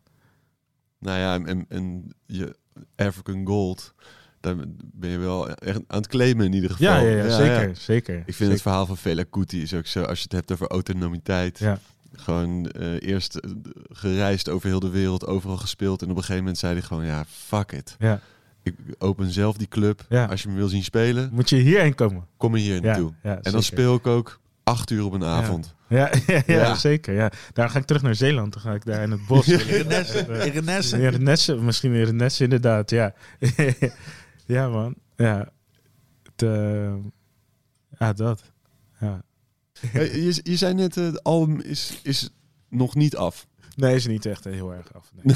Nou ja, en, en je African Gold, daar ben je wel echt aan het claimen in ieder geval. Ja, ja, ja, zeker, ja. zeker. Ik vind zeker. het verhaal van Fela Kuti is ook zo, als je het hebt over autonomiteit. Ja. Gewoon eh, eerst eh, gereisd over heel de wereld, overal gespeeld. En op een gegeven moment zei hij gewoon, ja, fuck it. Ja. Ik open zelf die club. Als je me wil zien spelen, Moet je hierheen komen? kom er hier naartoe. en dan speel ik ook acht uur op een avond. Ja, [LAUGHS] ja, ja, Ja. zeker. Ja. Daar ga ik terug naar Zeeland. Dan ga ik daar in het bos. [LAUGHS] Irenesse. Ja, Renesse, misschien weer Renesse inderdaad, ja. [LAUGHS] ja, man. Ja. Het, eh, ja, dat. Ja. Eh, je, je zei net, eh, het album is, is nog niet af. Nee, is niet echt heel erg af. Nee.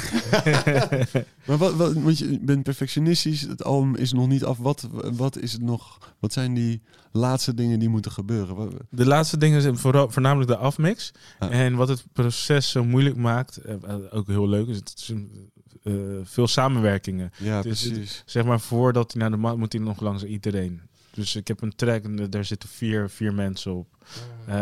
[LAUGHS] Maar wat, wat, want je bent perfectionistisch, het album is nog niet af. Wat, wat is het nog? Wat zijn die laatste dingen die moeten gebeuren? De laatste dingen zijn vooral, voornamelijk de afmix. Ah. En wat het proces zo moeilijk maakt, eh, eh, ook heel leuk, is het is een, eh, veel samenwerkingen. Ja, Dus precies. Zeg maar, voordat hij naar de mat moet hij nog langs iedereen. Dus ik heb een track en daar zitten vier, vier mensen op. Eh,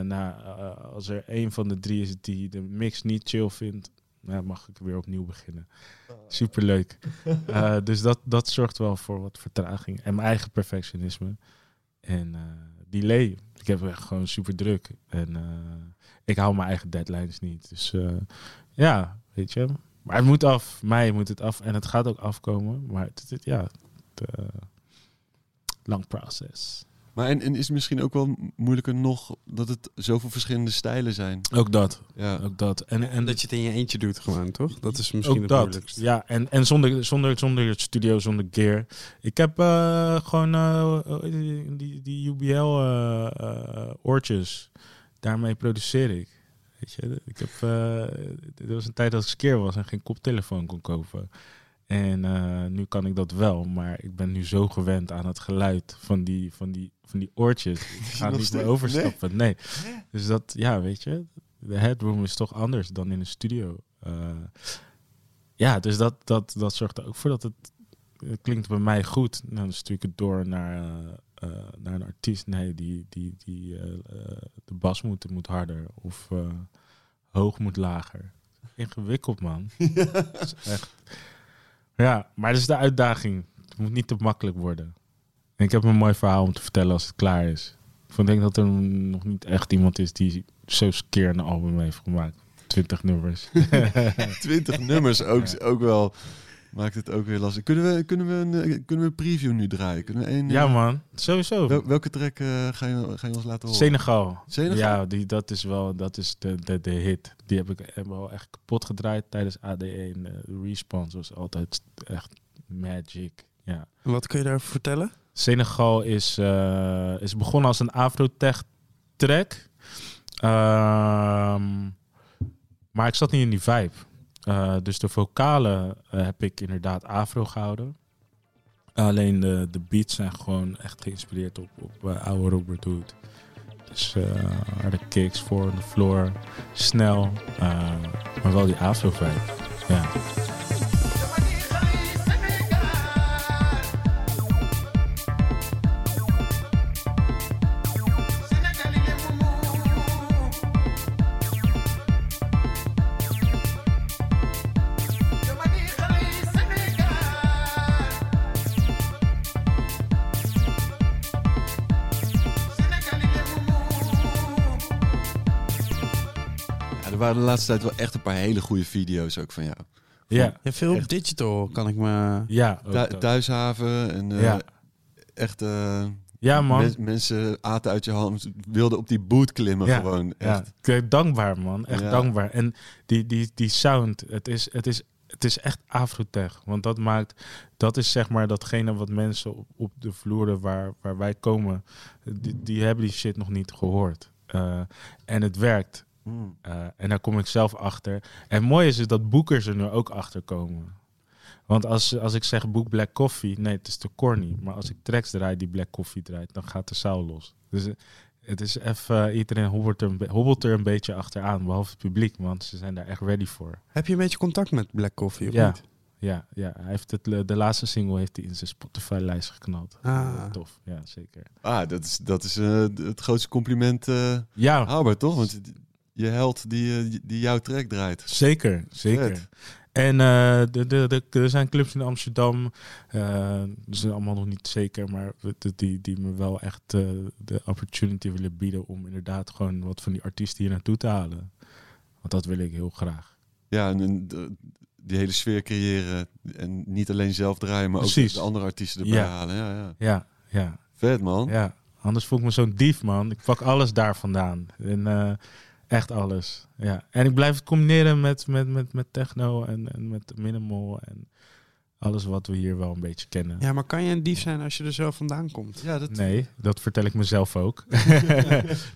nou, eh, als er één van de drie is die de mix niet chill vindt, nou, mag ik weer opnieuw beginnen. Superleuk. [LAUGHS] Eh, dus dat, dat zorgt wel voor wat vertraging. En mijn eigen perfectionisme. En delay. Ik heb echt gewoon super druk. En ik hou mijn eigen deadlines niet. Dus ja, weet je. Maar het moet af. Mij moet het af. En het gaat ook afkomen. Maar het, het- ja, het, lang proces. Maar en, en is het misschien ook wel moeilijker nog dat het zoveel verschillende stijlen zijn? Ook dat. Ja. Ook dat. En, en Dat je het in je eentje doet gewoon, toch? Dat is misschien ook het dat. moeilijkste. Ja, en, en zonder, zonder, zonder het studio, zonder gear. Ik heb eh, gewoon eh, die, die, die UBL eh, eh, oortjes. Daarmee produceer ik. Weet je, ik heb, eh, er was een tijd dat ik skeer was en geen koptelefoon kon kopen. En eh, nu kan ik dat wel, maar ik ben nu zo gewend aan het geluid van die, van die, van die oortjes. [LAUGHS] Ik ga niet meer overstappen. Nee. Dus dat, ja, weet je, de headroom is toch anders dan in een studio. Eh, ja, dus dat, dat, dat zorgt er ook voor dat het, het klinkt bij mij goed. Nou, dan stuur ik het door naar, eh, naar een artiest. Nee, die, die, die, de bas moet, moet harder of hoog moet lager. Ingewikkeld, man. Dat [LAUGHS] is echt. Ja, maar dat is de uitdaging. Het moet niet te makkelijk worden. En ik heb een mooi verhaal om te vertellen als het klaar is. Ik denk dat er nog niet echt iemand is die zo keer een album heeft gemaakt. 20 nummers. [LAUGHS] 20 nummers ook, ook wel. Maakt het ook weer lastig. Kunnen we, kunnen we, een, eh, kunnen we een preview nu draaien? Kunnen we een, ja, eh, man. Sowieso. wel- welke track eh, ga, je, ga je ons laten horen? Senegal. Senegal? Ja, die, dat is wel dat is de, de, de hit. Die heb ik heb wel echt kapot gedraaid tijdens ADE. En de response was altijd echt magic. Ja. Wat kun je daarover vertellen? Senegal is, eh, is begonnen als een Afrotech track. Ehm, maar ik zat niet in die vibe. Eh, dus de vocalen eh, heb ik inderdaad afro gehouden. Alleen de, de beats zijn gewoon echt geïnspireerd op, op eh, oude Robert Hood. Dus harde kicks voor the floor, snel, maar wel die afro vibe. Ja. Waren de laatste tijd wel echt een paar hele goede video's ook van jou. Ja, Ja, veel op digital kan ik me... ja, Thu-. Thuishaven en eh, Ja. echt... eh, ja man. men- mensen aten uit je hand, wilden op die boot klimmen Ja, gewoon. Ja, Echt. ben dankbaar man, echt Ja. dankbaar. En die, die, die sound, het is, het is, het is echt afrotech. Want dat maakt, dat is zeg maar datgene wat mensen op, op de vloeren waar, waar wij komen, die, die hebben die shit nog niet gehoord. Eh, en het werkt. Mm. Eh, en daar kom ik zelf achter. En mooi is het dat boekers er nu ook achter komen. Want als, als ik zeg boek Black Coffee, nee, het is te corny. Maar als ik tracks draai die Black Coffee draait, dan gaat de zaal los. Dus eh, het is even, eh, iedereen hobbelt er, hobbelt er een beetje achteraan, behalve het publiek, want ze zijn daar echt ready voor. Heb je een beetje contact met Black Coffee of Ja. niet? ja, ja. Hij heeft het, de laatste single heeft hij in zijn Spotify-lijst geknald. Ah. Tof, ja, zeker. Ah, dat is, dat is eh, het grootste compliment eh Ja, haalbaar, toch? Want je held die, eh, die jouw track draait. zeker, zeker. En eh, de, de, de, er zijn clubs in Amsterdam, eh dat is allemaal nog niet zeker, maar die, die, die me wel echt eh, de opportunity willen bieden om inderdaad gewoon wat van die artiesten hier naartoe te halen. Want dat wil ik heel graag. Ja, en, en de- die hele sfeer creëren. En niet alleen zelf draaien, maar Precies. ook de andere artiesten erbij Ja. halen. Ja, ja. Ja, ja, Vet, man. ja. Anders voel ik me zo'n dief, man. Ik pak alles daar vandaan. En echt alles. Ja. En ik blijf het combineren met, met, met, met techno en, en met minimal en alles wat we hier wel een beetje kennen. Ja, maar kan je een dief zijn als je er zo vandaan komt? Ja, dat... Nee, dat vertel ik mezelf ook. [LAUGHS] nee,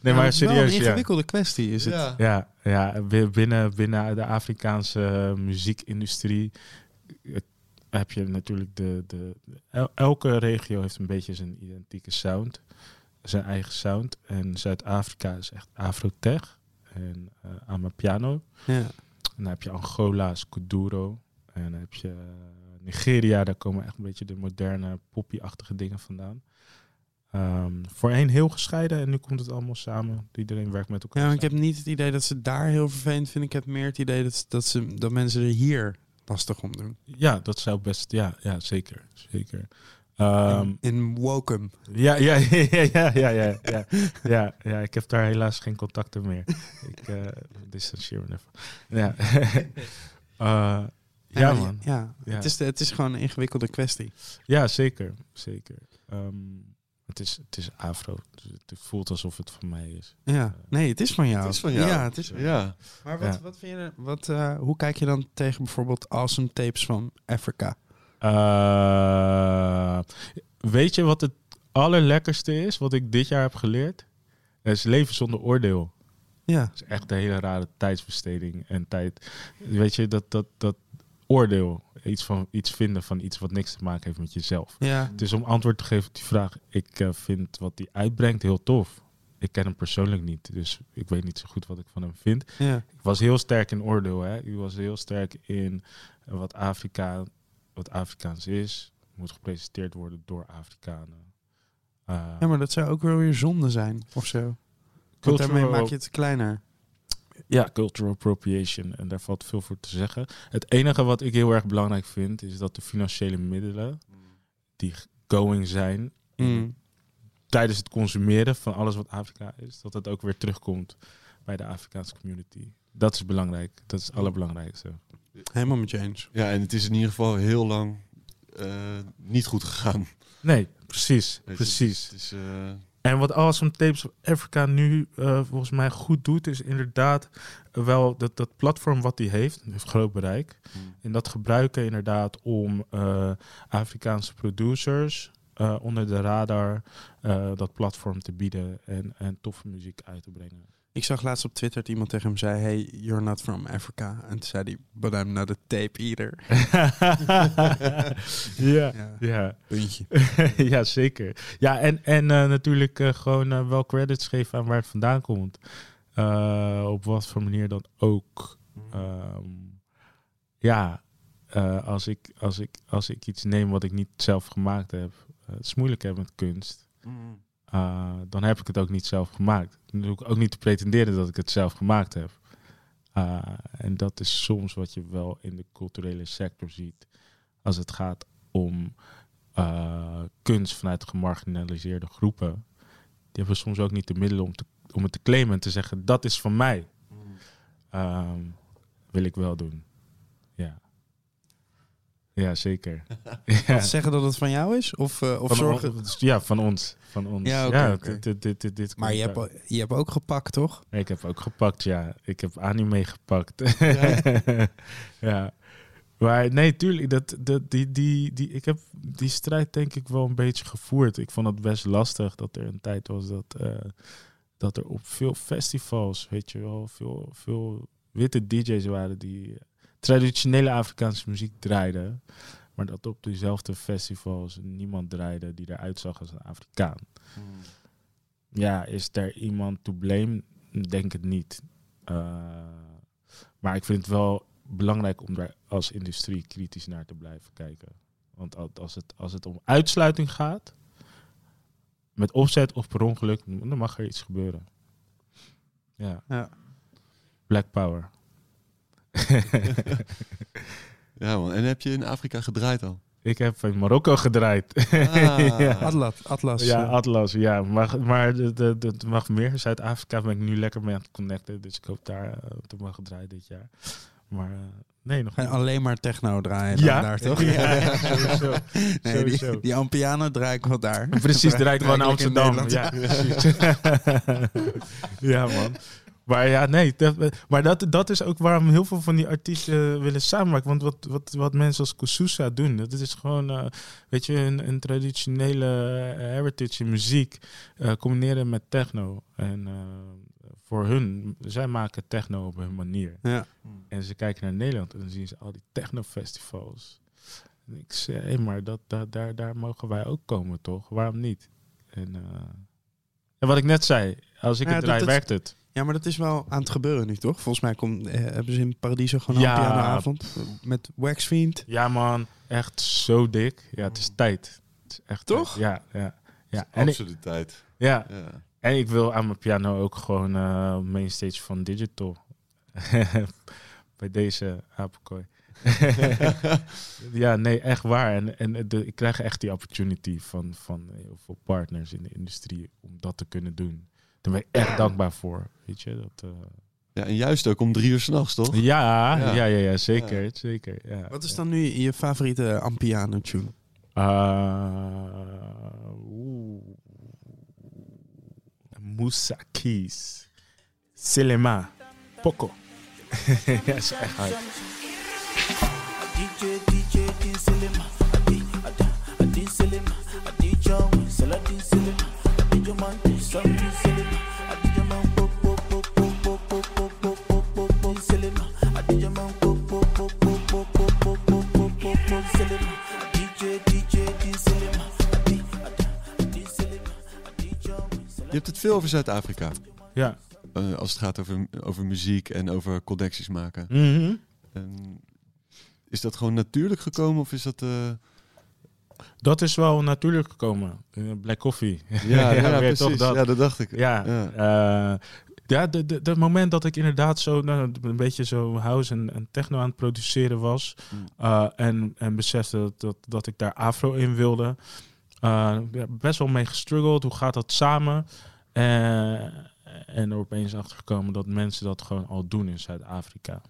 Ja, maar het is serieus, een ja. ingewikkelde kwestie is het. Ja. Ja, ja bi- binnen, binnen de Afrikaanse muziekindustrie eh, heb je natuurlijk de, de... el- Elke regio heeft een beetje zijn identieke sound. Zijn eigen sound. En Zuid-Afrika is echt Afrotech. En eh Amapiano. Ja. En dan heb je Angola, is Kuduro. En dan heb je eh, Nigeria, daar komen echt een beetje de moderne poppy-achtige dingen vandaan. Ehm, voorheen heel gescheiden en nu komt het allemaal samen. Iedereen werkt met elkaar. Ja, ik heb niet het idee dat ze daar heel vervelend vinden. Ik heb meer het idee dat, dat, ze, dat mensen er hier lastig om doen. Ja, dat zou best. Ja, ja zeker. zeker. Ehm, in, in Wokum. ja, ja, [LAUGHS] ja, ja, ja, ja, ja, ja, ja, ja, ik heb daar helaas geen contacten meer. Ik eh distancieer me even. Ja, [LAUGHS] Eh, ja maar man. Ja, Ja. Het, is, de- het is gewoon een ingewikkelde kwestie. Ja, zeker. zeker. Ehm, het, is, het is afro. Dus het voelt alsof het van mij is. Ja, nee, het is van jou. Het is van jou. Ja, het is. Ja. Maar wat, Ja. wat vind je, er- wat, eh, hoe kijk je dan tegen bijvoorbeeld awesome tapes van Africa? Eh, weet je wat het allerlekkerste is, wat ik dit jaar heb geleerd? Het is leven zonder oordeel. Ja, is echt een hele rare tijdsbesteding en tijd. Weet je, dat, dat, dat oordeel, iets, van, iets vinden van iets wat niks te maken heeft met jezelf. ja. Het is om antwoord te geven op die vraag. Ik eh, vind wat hij uitbrengt heel tof. Ik ken hem persoonlijk niet, dus ik weet niet zo goed wat ik van hem vind. ja. Ik was heel sterk in oordeel. Hè? Ik was heel sterk in wat, Afrika, wat Afrikaans is. Moet gepresenteerd worden door Afrikanen. Eh, Ja, maar dat zou ook wel weer zonde zijn, of zo. Want daarmee maak je het kleiner. Ja, cultural appropriation. En daar valt veel voor te zeggen. Het enige wat ik heel erg belangrijk vind, is dat de financiële middelen die going zijn Mm. tijdens het consumeren van alles wat Afrika is, dat het ook weer terugkomt bij de Afrikaanse community. Dat is belangrijk. Dat is het allerbelangrijkste. Helemaal met je eens. ja, en het is in ieder geval heel lang eh, niet goed gegaan. Nee, precies. Je, Precies. Het is, eh, En wat Awesome Tapes of Africa nu eh, volgens mij goed doet, is inderdaad wel dat, dat platform wat hij heeft, heeft groot bereik. En dat gebruiken inderdaad om Afrikaanse producers onder de radar dat platform te bieden en, en toffe muziek uit te brengen. Ik zag laatst op Twitter dat iemand tegen hem zei... Hey, you're not from Africa. En toen zei hij, but I'm not a tape eater. [LAUGHS] ja, Ja, ja. puntje. [LAUGHS] ja, zeker. Ja, en, en eh, natuurlijk eh, gewoon eh, wel credits geven aan waar het vandaan komt. Eh, op wat voor manier dan ook. Ehm, ja, eh, als, ik, als, ik, als ik iets neem wat ik niet zelf gemaakt heb, het is moeilijk hè, met kunst. Uh, dan heb ik het ook niet zelf gemaakt. Dan ik ook niet te pretenderen dat ik het zelf gemaakt heb. Uh, en dat is soms wat je wel in de culturele sector ziet. Als het gaat om uh, kunst vanuit gemarginaliseerde groepen. Die hebben soms ook niet de middelen om, te, om het te claimen en te zeggen: dat is van mij. Um, wil ik wel doen. Ja. Zeker. [LAUGHS] ja. Zeggen dat het van jou is? Of, uh, of van zorgen... On, ja, van ons. Van ons. Ja, okay, ja okay. Dit, dit, dit, dit maar je hebt, je hebt ook gepakt, toch? Ik heb ook gepakt, ja. Ik heb anime gepakt. Ja. [LAUGHS] ja. Maar nee, tuurlijk, dat, dat, die, die, die, ik heb die strijd denk ik wel een beetje gevoerd. Ik vond het best lastig dat er een tijd was dat, uh, dat er op veel festivals, weet je wel, veel, veel witte DJ's waren die traditionele Afrikaanse muziek draaiden. Maar dat op diezelfde festivals niemand draaide die eruit zag als een Afrikaan. Hmm. Ja, is er iemand to blame? Denk het niet. Uh, maar ik vind het wel belangrijk om daar als industrie kritisch naar te blijven kijken. Want al- als het, als het om uitsluiting gaat, met opzet of per ongeluk, dan mag er iets gebeuren. Ja. Ja. Black Power. [LAUGHS] Ja, man. En heb je in Afrika gedraaid al? Ik heb in Marokko gedraaid. Ah. [LAUGHS] Ja. Atlas. Atlas Ja, Atlas, ja. Maar, maar de- de- de- het mag meer. Zuid-Afrika ben ik nu lekker mee aan het connecten. Dus ik hoop daar eh, te mogen draaien dit jaar. Maar eh, nee, nog niet. alleen maar techno draaien Ja, daar, toch? [LAUGHS] Ja, ja, sowieso. Nee, sowieso. die, die Ampiano draai ik wel daar. Precies, draait gewoon naar Eigenlijk in Amsterdam. Nederland. Ja, precies. ja, man. Maar ja, nee. Dat, maar dat, dat is ook waarom heel veel van die artiesten willen samenwerken. Want wat, wat, wat mensen als Kususa doen, dat is gewoon, eh, weet je, een, een traditionele eh, heritage in muziek eh, combineren met techno. En voor hun, zij maken techno op hun manier. Ja. En ze kijken naar Nederland en dan zien ze al die technofestivals. En ik zeg, hé, maar dat, dat, daar, daar mogen wij ook komen, toch? Waarom niet? En, en wat ik net zei, als ik Ja, het draai, werkt het. Ja, maar dat is wel aan het gebeuren nu, toch? Volgens mij komt, eh, hebben ze in Paradiso gewoon een Ja. Ampiano-avond met Waxfiend. Ja, man, echt zo dik. Ja, het is tijd. Het is echt Toch? tijd. Ja, ja. ja. En, ik, Absoluut tijd. ja. Ja. en ik wil aan mijn piano ook gewoon eh mainstage van digital. [LAUGHS] Bij deze apenkooi. [LAUGHS] ja, nee, echt waar. En, en de, ik krijg echt die opportunity van, van heel veel partners in de industrie om dat te kunnen doen. Daar ben ik echt dankbaar voor. Weet je, dat, eh, ja, en juist ook om drie uur s'nachts, toch? ja, Ja. ja, ja, ja, zeker. zeker ja. Wat is dan nu je favoriete Ampiano-tune? Uh, oeh. Moussa Keys. Selema. Poco. [LAUGHS] ja, is echt hard. DJ, DJ, Selema. Selema. Saladin Selema. Adi Jaman, Je hebt het veel over Zuid-Afrika. Ja. eh, als het gaat over, over muziek en over connecties maken. Mhm. En is dat gewoon natuurlijk gekomen of is dat... eh, Dat is wel natuurlijk gekomen. Eh, Black Coffee. Ja, [LAUGHS] precies. toch dat. Ja, dat dacht ik. Ja, Ja. ja. ja de, de, de moment dat ik inderdaad zo nou, een beetje zo house en, en techno aan het produceren was. Mm. eh, en, en besefte dat, dat, dat ik daar afro in wilde. Ja, best wel mee gestruggeld. Hoe gaat dat samen? Eh, en er opeens achter gekomen dat mensen dat gewoon al doen in Zuid-Afrika.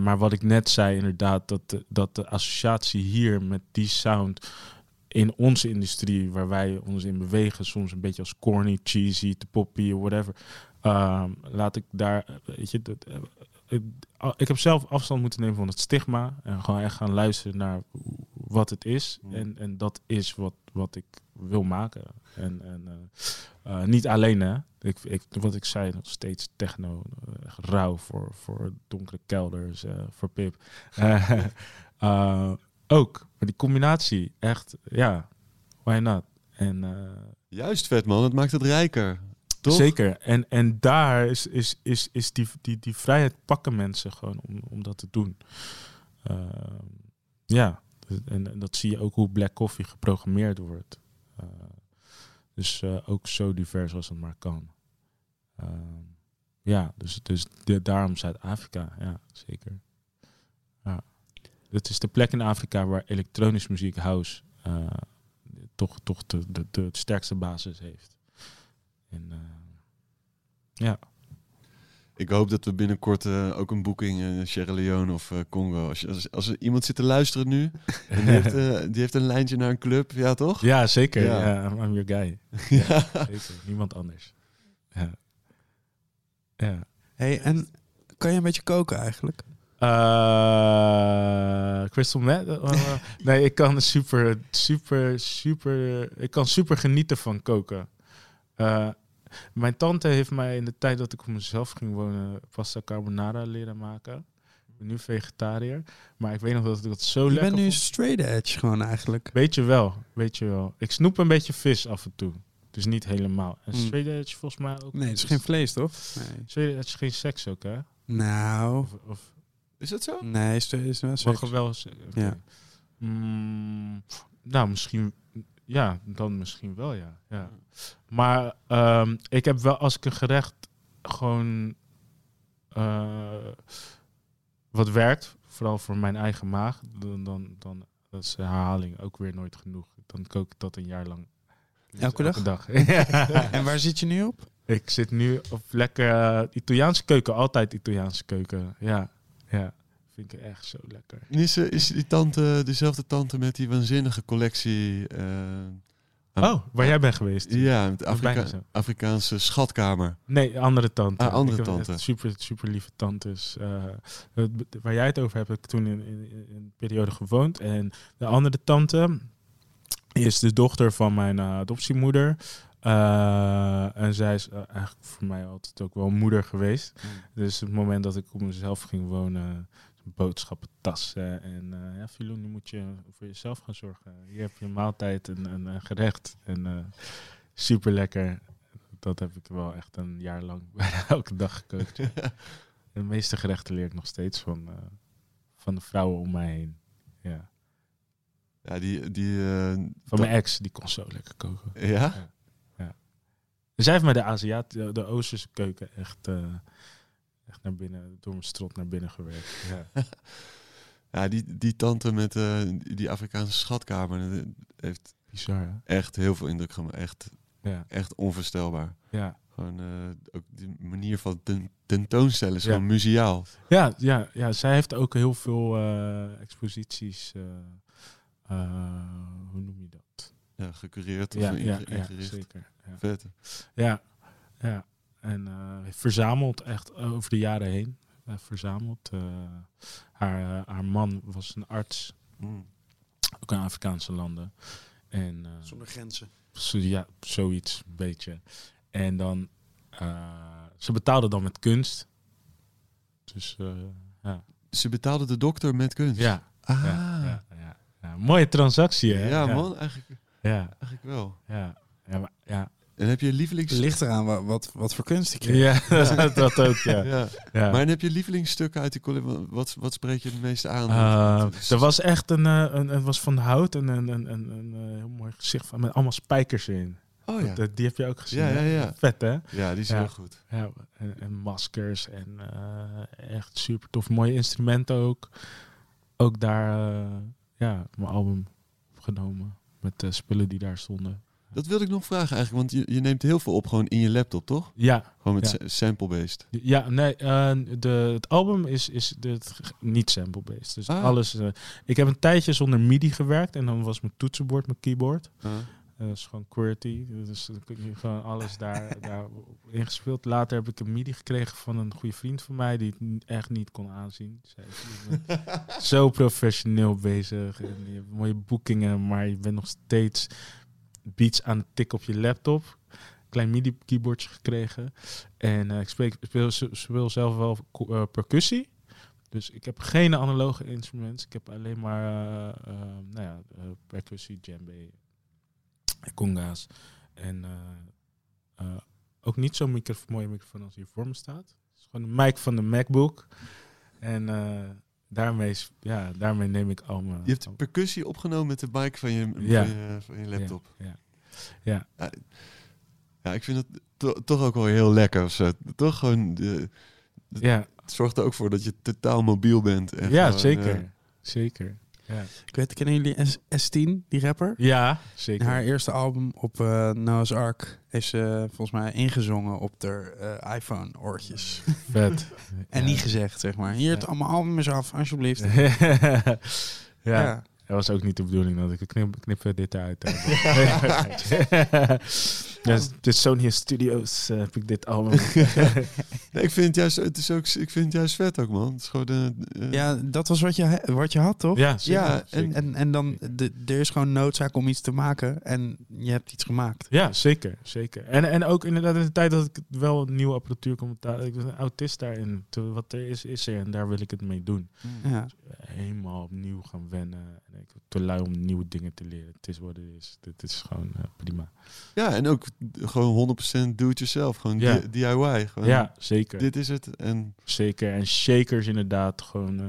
Maar wat ik net zei, inderdaad, dat de, dat de associatie hier met die sound in onze industrie, waar wij ons in bewegen, soms een beetje als corny, cheesy, te poppy, whatever. ehm, laat ik daar, weet je, dat, eh, ik, ik heb zelf afstand moeten nemen van het stigma en gewoon echt gaan luisteren naar wat het is. Mm. En, en dat is wat, wat ik wil maken. En, en eh, eh, niet alleen, hè. Ik, ik, wat ik zei, nog steeds techno, eh, echt rauw voor, voor donkere kelders, voor Pip. [LAUGHS] Ook, maar die combinatie, echt, ja, why not? En Juist vet man, het maakt het rijker. Toch? zeker, en, en daar is, is, is, is die, die, die vrijheid pakken mensen gewoon om, om dat te doen. Eh, ja, en, dat zie je ook hoe Black Coffee geprogrammeerd wordt. Eh, dus eh, ook zo divers als het maar kan. Eh, ja, dus, dus daarom Zuid-Afrika, ja, zeker. Ja. Het is de plek in Afrika waar elektronische muziek, house, eh, toch, toch de, de, de sterkste basis heeft. En, ja. Ik hoop dat we binnenkort eh, ook een boeking in Sierra Leone of eh, Congo. Als, je- als, als er iemand zit te luisteren nu, en die, heeft, [LAUGHS] eh, die heeft een lijntje naar een club, ja toch? ja, zeker. Ja. Ja. I'm, I'm your guy. [LAUGHS] Ja. Zeker. Niemand anders. Ja. ja. Hey, en kan je een beetje koken eigenlijk? Eh, crystal meth? Eh, nee, ik kan super, super, super... Ik kan super genieten van koken. Eh, mijn tante heeft mij in de tijd dat ik op mezelf ging wonen... pasta carbonara leren maken. Ik ben nu vegetariër. Maar ik weet nog dat ik dat zo Je lekker bent nu vond. straight edge gewoon eigenlijk. Weet je wel, weet je wel. Ik snoep een beetje vis af en toe. Dus niet helemaal. En Mm. straight edge volgens mij ook. Nee, het is geen vlees toch? Nee. Straight edge is geen seks ook, hè? Nou, Of, of Is dat zo? Nee, is, is wel Mag seks. er wel. Ja. Mm, nou, misschien. Ja, dan misschien wel, ja. ja. Maar ehm, ik heb wel, als ik een gerecht gewoon eh, wat werkt, vooral voor mijn eigen maag, dan, dan, dan dat is de herhaling ook weer nooit genoeg. Dan kook ik dat een jaar lang. Elke dag? dag. [LAUGHS] En waar zit je nu op? ik zit nu op lekker eh, Italiaanse keuken, altijd Italiaanse keuken. Ja, ja. Vind ik echt zo lekker. Is, eh, is die tante dezelfde tante met die waanzinnige collectie? eh, Oh, waar jij bent geweest? Ja, met Afrika-. Afrikaanse schatkamer. Nee, andere tante. Ah, andere tante. Super, super lieve tantes. Het- waar jij het over hebt, heb ik toen in, in, in een periode gewoond. En de andere tante is de dochter van mijn adoptiemoeder. En zij is eigenlijk voor mij altijd ook wel moeder geweest. Dus het moment dat ik op mezelf ging wonen, boodschappen, tassen. En eh ja, Filou, nu moet je voor jezelf gaan zorgen. Hier heb je een maaltijd en een, een gerecht. En eh, super lekker. Dat heb ik wel echt een jaar lang [LAUGHS] bijna elke dag gekookt. [LAUGHS] de meeste gerechten leer ik nog steeds van, eh, van de vrouwen om mij heen. Ja. Ja, die... die Van mijn ex, die kon zo lekker koken. ja? En zij heeft mij de Aziat, de, Oosterse keuken echt, echt naar binnen, door mijn strot naar binnen gewerkt. Ja. [LAUGHS] Ja, die, die tante met eh, die Afrikaanse schatkamer eh, heeft Bizar, hè? echt heel veel indruk gemaakt. Echt, Ja, echt onvoorstelbaar. ja. Gewoon eh, ook die manier van ten, tentoonstellen is Ja. gewoon muziaal. Ja, ja, ja, zij heeft ook heel veel exposities. hoe noem je dat? Ja, gecureerd of Ja, ja, zeker. Ja. Vet. Ja, ja. En eh, verzameld echt over de jaren heen. Verzameld. eh, haar, eh, haar man was een arts, Mm. ook in Afrikaanse landen. En eh, Zonder grenzen. zo- ja, zoiets, een beetje. En dan, eh, ze betaalde dan met kunst. Dus eh, ja. Ze betaalde de dokter met kunst. Ja, Ah. ja, ja, ja, ja. Mooie transactie, hè? Ja, man, eigenlijk, Ja, eigenlijk wel. ja. Ja, maar, ja. En heb je lievelings... Het ligt eraan wat, wat, wat voor kunst ik kreeg. ja dat, [LAUGHS] dat ook, ja. Ja. ja. Maar en heb je lievelingsstukken uit die collectie? Wat, wat spreek je het meeste aan? Uh, er was echt een, eh, een, het was van hout en een, een, een, een, eh, heel mooi gezicht van, met allemaal spijkers in. Oh ja. Dat- die heb je ook gezien. Ja, ja, ja. Vet hè? Ja, die is Ja. heel goed. Ja, en, en maskers en eh, echt super tof. Mooie instrumenten ook. Ook daar, ja, mijn album opgenomen met de spullen die daar stonden. Dat wilde ik nog vragen eigenlijk, want je, je neemt heel veel op gewoon in je laptop, toch? Ja, Gewoon met Ja. sample-based. Ja, nee, eh, de, het album is, is de, niet sample-based. Dus Ah. alles. eh, ik heb een tijdje zonder MIDI gewerkt en dan was mijn toetsenbord, mijn keyboard. Ah. Eh, dat is gewoon QWERTY. Dus dan kun je gewoon alles daar, [LAUGHS] daar ingespeeld. Later heb ik een MIDI gekregen van een goede vriend van mij die het echt niet kon aanzien. Bent [LAUGHS] zo professioneel bezig en je hebt mooie boekingen, maar je bent nog steeds beats aan het tikken op je laptop. Klein MIDI keyboardje gekregen. En eh, ik spreek, speel, speel zelf wel eh, percussie. Dus ik heb geen analoge instrumenten. Ik heb alleen maar eh, nou ja, percussie, djembe, conga's. En ook niet zo'n mooie microfoon als hier voor me staat. Het is gewoon een mic van de MacBook. En daarmee, ja, daarmee neem ik al mijn... Je hebt percussie opgenomen met de mic van je, Ja. van je, van je laptop. Ja, ja. Ja, ik vind het to- toch ook wel heel lekker of zo. Toch gewoon, de, ja. het zorgt er ook voor dat je totaal mobiel bent. En ja gewoon, zeker. eh, Zeker. Ja, Ik weet, kennen jullie S- S10, die rapper? ja zeker. Haar eerste album op eh Noah's Ark heeft ze volgens mij ingezongen op de eh, iPhone-oortjes. [LAUGHS] Vet. En Ja. niet gezegd, zeg maar. Hier, het allemaal album is af, alsjeblieft. [LAUGHS] ja. Ja. Dat was ook niet de bedoeling dat ik knip, knip dit eruit. [LAUGHS] dus, dus Sony Studios eh, heb ik dit album. [LAUGHS] [LAUGHS] Nee, ik vind het juist, het is ook, ik vind het juist vet ook, man. Het is gewoon, eh, eh, Ja, dat was wat je, wat je had, toch? ja, zeker, Ja, en, zeker. en, en dan, de, er is gewoon noodzaak om iets te maken en je hebt iets gemaakt. Ja, zeker. zeker. En, en ook inderdaad in de tijd dat ik wel een nieuwe apparatuur kon betalen. Ik was een autist daarin. Wat er is, is er. En daar wil ik het mee doen. Ja. Helemaal opnieuw gaan wennen. En ik ben te lui om nieuwe dingen te leren. Het is wat het is. Dit is gewoon eh, prima. ja, en ook gewoon 100% do-it-yourself. Gewoon Ja. DIY. Gewoon, Ja, zeker. Dit is het. En Zeker. En shakers inderdaad. Gewoon eh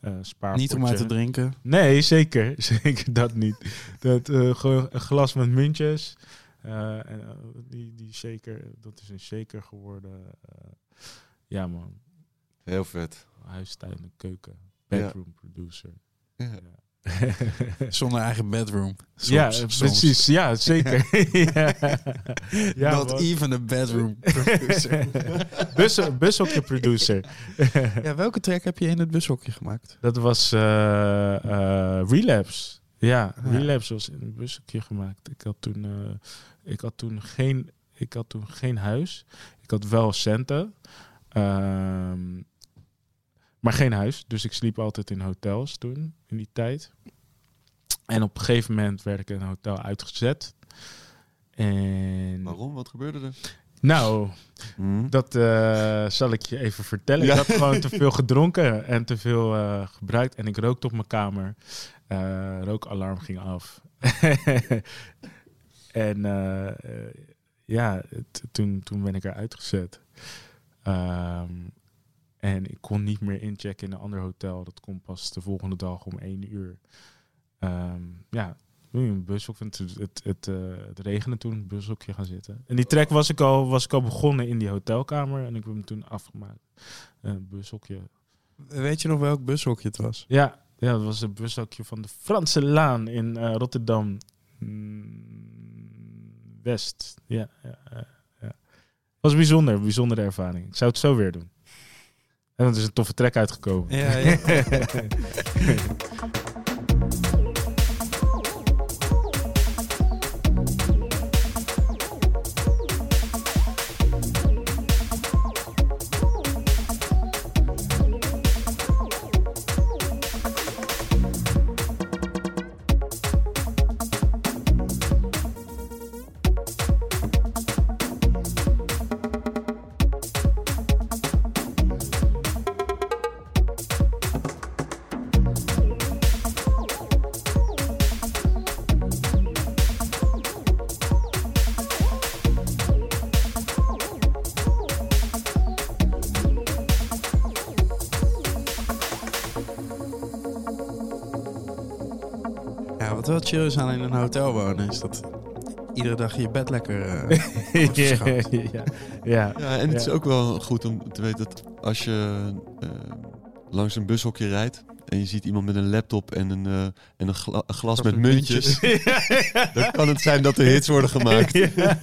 eh spaarpotje. Niet om uit te drinken. Nee, zeker. [LAUGHS] Zeker dat niet. Dat, eh, gewoon een glas met muntjes. Eh, en, die, die shaker, dat is een shaker geworden. Eh, ja man, heel vet. huistuin en keuken. Ja. Bedroom producer. Ja. Zonder eigen bedroom. [LAUGHS] Soms, ja, soms. precies. Ja, zeker. [LAUGHS] ja. Ja, Not man. even a bedroom [LAUGHS] producer. Bus, bushokje producer. ja, welke track heb je in het bushokje gemaakt? Dat was eh, eh, Relapse. Ja, Ja. Relapse was in een bushokje gemaakt. Ik had toen, eh, ik had toen, geen, ik had toen geen huis. Ik had wel centen. Maar geen huis. Dus ik sliep altijd in hotels toen, in die tijd. En op een gegeven moment werd ik in een hotel uitgezet. En Waarom? Wat gebeurde er? nou, Hm? dat eh, zal ik je even vertellen. Ja. Ik had gewoon te veel [LAUGHS] gedronken en te veel eh, gebruikt. En ik rookte op mijn kamer. Eh rookalarm ging af. [LAUGHS] en ja, toen, toen ben ik eruit gezet. Ehm, en ik kon niet meer inchecken in een ander hotel. Dat kon pas de volgende dag om één uur. Ehm, ja, een bushok. Het, het, het, eh, het regende toen, een bushokje gaan zitten. En die track was ik, al, was ik al begonnen in die hotelkamer. En ik heb hem toen afgemaakt. Een bushokje. Weet je nog welk bushokje het was? Ja, ja, dat was een bushokje van de Franse Laan in eh, Rotterdam. Mm, West. Ja, ja, ja, ja. was bijzonder, bijzondere ervaring. Ik zou het zo weer doen. En het is een toffe track uitgekomen. Ja. Ja, [LAUGHS] aan in een hotel wonen, is dat iedere dag je bed lekker eh, [LAUGHS] verschoond. ja, ja. Ja, en het is Ja. ook wel goed om te weten dat als je eh, langs een bushokje rijdt en je ziet iemand met een laptop en een, eh, en een, gla- een glas met muntjes, [LAUGHS] dan kan het zijn dat er hits worden gemaakt. [LAUGHS] ja.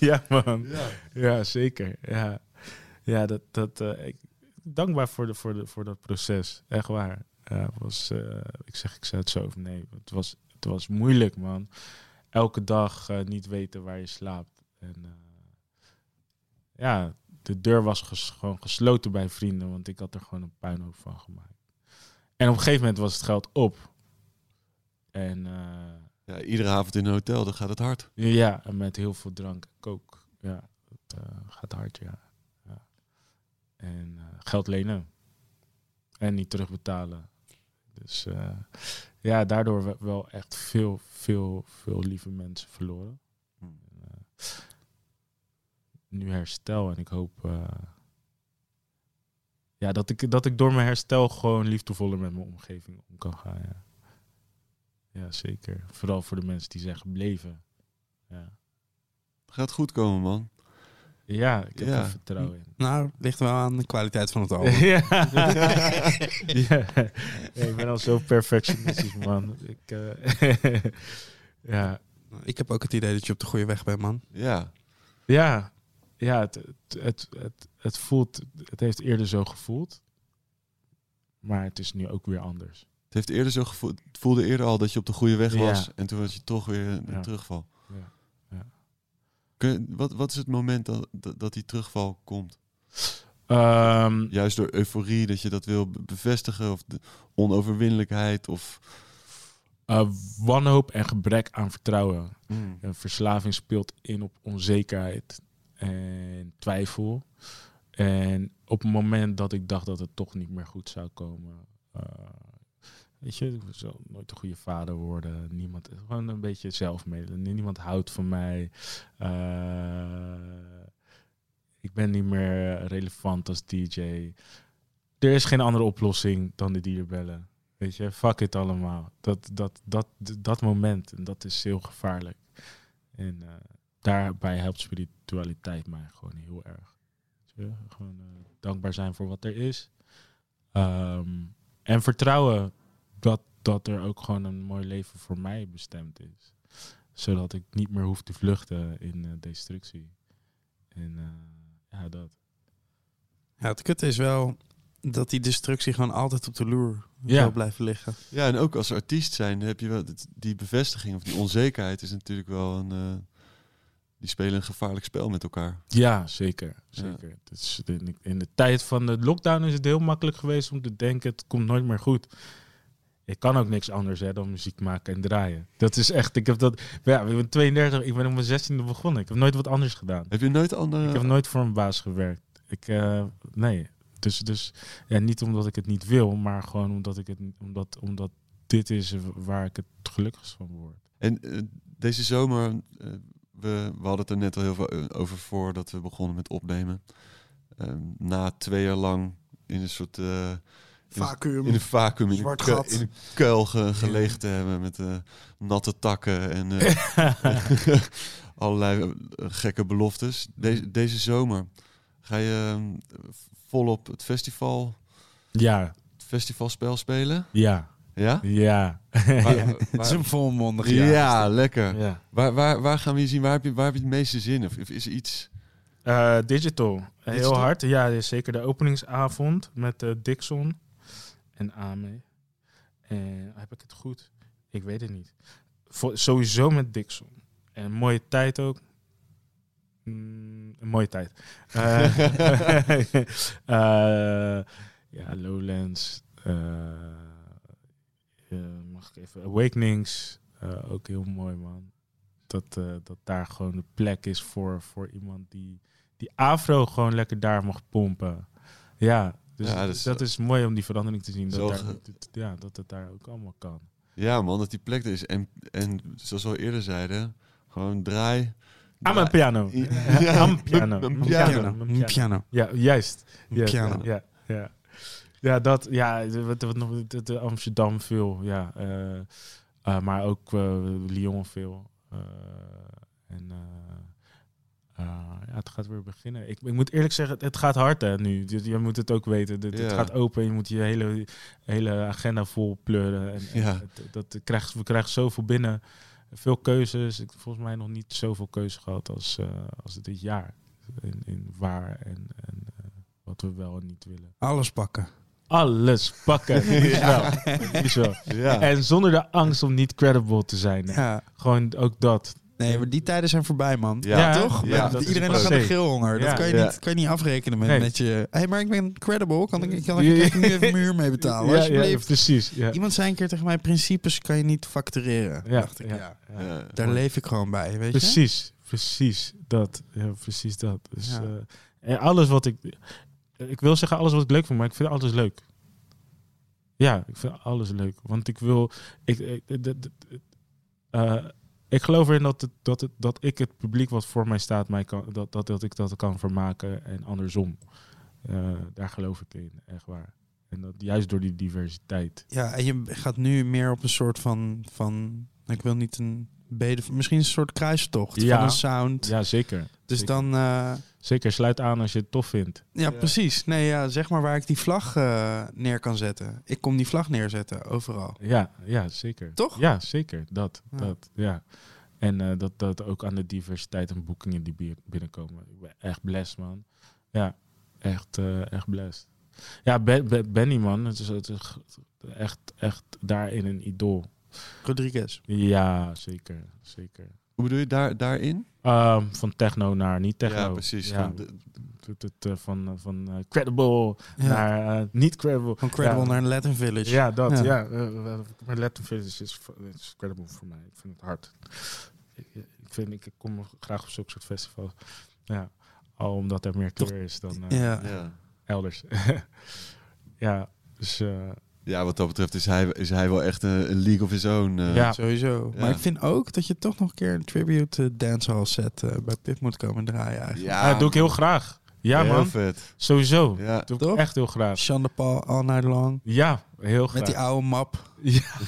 ja, man. Ja, zeker. Ja, ja dat, dat, eh, ik, dankbaar voor, de, voor, de, voor dat proces. Echt waar. Ja, was, eh, ik zeg, ik zei het zo of nee. Het was, was moeilijk, man. Elke dag eh, niet weten waar je slaapt. En eh, ja, de deur was ges- gewoon gesloten bij vrienden, want ik had er gewoon een puinhoop van gemaakt. En op een gegeven moment was het geld op. En eh, Ja, iedere avond in een hotel, dan gaat het hard. ja, en met heel veel drank kook. Ja, het gaat hard, ja. ja. En geld lenen. En niet terugbetalen. Dus eh, ja, daardoor we- wel echt veel, veel, veel lieve mensen verloren. En, eh, nu herstel en ik hoop eh, ja, dat, ik, dat ik door mijn herstel gewoon liefdevoller met mijn omgeving om kan gaan. Ja, ja zeker. Vooral voor de mensen die zijn gebleven. Ja. Gaat goed komen, man. Ja, ik heb Ja. er vertrouwen in. Nou, het ligt wel aan de kwaliteit van het album. [LAUGHS] ja. [LAUGHS] ja. Ja, ik ben al zo perfectionistisch, man. Ik, eh, [LAUGHS] ja. Ik heb ook het idee dat je op de goede weg bent, man. Ja, Ja, ja het, het, het, het, het voelt, het heeft eerder zo gevoeld. Maar het is nu ook weer anders. het heeft eerder zo gevoeld. Het voelde eerder al dat je op de goede weg Ja. was. En toen was je toch weer een Ja. terugval. Kun wat, wat is het moment dat, dat, dat die terugval komt? Ehm, Juist door euforie, dat je dat wil be- bevestigen, of de onoverwinnelijkheid, of... eh, wanhoop en gebrek aan vertrouwen. Een verslaving speelt in op onzekerheid en twijfel. En op het moment dat ik dacht dat het toch niet meer goed zou komen, eh, Weet je, nooit een goede vader worden. Niemand, gewoon een beetje zelfmedelen. Niemand houdt van mij. Eh, ik ben niet meer relevant als DJ. Er is geen andere oplossing dan de dierbellen. Weet je, fuck it allemaal. Dat, dat, dat, dat moment, en dat is heel gevaarlijk. En eh, daarbij helpt spiritualiteit mij gewoon heel erg. Gewoon eh, dankbaar zijn voor wat er is. Ehm, en vertrouwen dat, dat er ook gewoon een mooi leven voor mij bestemd is. Zodat ik niet meer hoef te vluchten in eh, destructie. En eh, ja, dat. Ja, het kutte is wel dat die destructie gewoon altijd op de loer Ja. zal blijven liggen. Ja, en ook als artiest zijn heb je wel die bevestiging of die onzekerheid is natuurlijk wel een. eh, die spelen een gevaarlijk spel met elkaar. Ja, zeker. Zeker. In, in de tijd van de lockdown is het heel makkelijk geweest om te denken, het komt nooit meer goed. Ik kan ook niks anders hè, dan muziek maken en draaien. Dat is echt, ik heb dat, ja, ik ben 32, ik ben op mijn 16e begonnen. Ik heb nooit wat anders gedaan. Heb je nooit andere. Ik heb nooit voor een baas gewerkt. Ik, eh, nee. Dus, dus ja, niet omdat ik het niet wil, maar gewoon omdat, ik het, omdat, omdat dit is waar ik het gelukkigst van word. En eh, deze zomer, eh, we, we hadden het er net al heel veel over voordat we begonnen met opnemen. Ehm, na twee jaar lang in een soort Vacuüm. in een vacuüm, in een, Zwart ku- gat. in een kuil ge- gelegen te hebben met eh, natte takken en eh, [LAUGHS] [LAUGHS] allerlei eh, gekke beloftes. Deze, deze zomer ga je ehm, volop het festival, Ja, het festivalspel spelen. ja, Ja? ja. Waar- [LAUGHS] ja. Het is een volmondig ja, jaar. lekker. ja. Waar, waar, waar gaan we je zien? Waar heb je, waar heb je het meeste zin in? Of is er iets... Eh, digital. Heel hard. Ja, ja, zeker de openingsavond met eh, Dixon en Ame. En heb ik het goed? Ik weet het niet. Voor, sowieso met Dixon. En een mooie tijd ook. Mm, een mooie tijd. [LAUGHS] Ja, Lowlands. eh, eh, mag ik even? Awakenings. eh, ook heel mooi, man. Dat, dat daar gewoon de plek is voor, voor iemand die, die afro gewoon lekker daar mag pompen. Ja, dus Ja, dus- dat is mooi om die verandering te zien. Dat, daar, ge- dat- ja, dat het daar ook allemaal kan. Ja man, dat die plek er is. En, en zoals we al eerder zeiden, gewoon draai. Aan mijn piano. [LAUGHS] Ja, Aan mijn piano. piano. Ja, juist. Piano. Ja, ja. ja, dat, ja, wat, wat nog, de, de Amsterdam veel, ja. eh, eh, maar ook eh, Lyon veel. eh, en eh, eh, ja, het gaat weer beginnen. Ik, ik moet eerlijk zeggen, het, het gaat hard hè, nu. Je, je moet het ook weten. Het, gaat open. Je moet je hele, hele agenda vol pleuren. En, en Ja. het- dat, dat krijgt, we krijgen zoveel binnen. Veel keuzes. Ik heb volgens mij nog niet zoveel keuze gehad als, eh, als dit jaar. In, in waar en, en eh, wat we wel en niet willen. Alles pakken. Alles pakken. [LAUGHS] Is wel. Is wel. Ja. En zonder de angst om niet credible te zijn. Ja. Gewoon ook dat. Nee, maar die tijden zijn voorbij, man. Ja. Ja, Toch? Ja, is Iedereen de grillhonger. Ja. Dat kan je, Ja. niet, kan je niet afrekenen met, Nee. met je... Hé, hey, maar ik ben credible. Kan ik, kan Ja, ik, ja. nu even mijn huur mee betalen? [LAUGHS] Ja, ja, alsjeblieft? precies. Ja. Iemand zei een keer tegen mij, principes kan je niet factureren. Ja, Dacht ik, ja, ja. ja. Ja. Daar leef ik gewoon bij, weet je? Precies, precies dat. Ja, precies dat. Dus, Ja. eh, en alles wat ik... Ik wil zeggen alles wat ik leuk vind, maar ik vind alles leuk. Ja, ik vind alles leuk. Want ik wil... Ik, eh, ik geloof erin dat, dat, dat ik het publiek wat voor mij staat, mij kan, dat, dat, dat ik dat kan vermaken en andersom. Eh, daar geloof ik in, echt waar. En dat juist door die diversiteit. Ja, en je gaat nu meer op een soort van... van ik wil niet een bede... Misschien een soort kruistocht Ja. van een sound. Ja, zeker. dus zeker. dan... eh, Zeker, sluit aan als je het tof vindt. ja, precies. Nee, ja, zeg maar waar ik die vlag eh, neer kan zetten. Ik kom die vlag neerzetten, overal. Ja, ja, zeker. Toch? Ja, zeker. Dat, Ja. dat, ja. En eh, dat, dat ook aan de diversiteit en boekingen die bi- binnenkomen. Ik ben echt blessed, man. Ja, echt, eh, echt blessed. Ja, Ben- Ben- Benny, man. Het is, het is echt, echt daarin een idool. Rodriguez. Ja, zeker, zeker. Hoe bedoel je daar, daarin? Ehm, van techno naar niet techno. Ja, precies. Ja, Van het, eh, van, eh, van eh, credible Ja. naar niet credible. Van Credible Ja. naar een Latin Village. Ja, dat. Ja. Maar Latin Village is, is credible voor mij. Ik vind het hard. Ik, ik, vind, ik kom graag op zulke soort festivals. Ja. Al omdat er meer kleur is dan eh, Ja. ja. elders. [LAUGHS] ja, dus... eh, Ja, wat dat betreft is hij, is hij wel echt een, een league of his own. eh. Ja. Sowieso. Ja. Maar ik vind ook dat je toch nog een keer een tribute eh, dancehall set eh, bij Pip moet komen draaien eigenlijk. Ja, dat doe ik heel graag. Ja, heel man. vet. Sowieso. Ja. Dat doe ik Toch? echt heel graag. Sean de Paul all night long. Ja, heel graag. Met die oude map.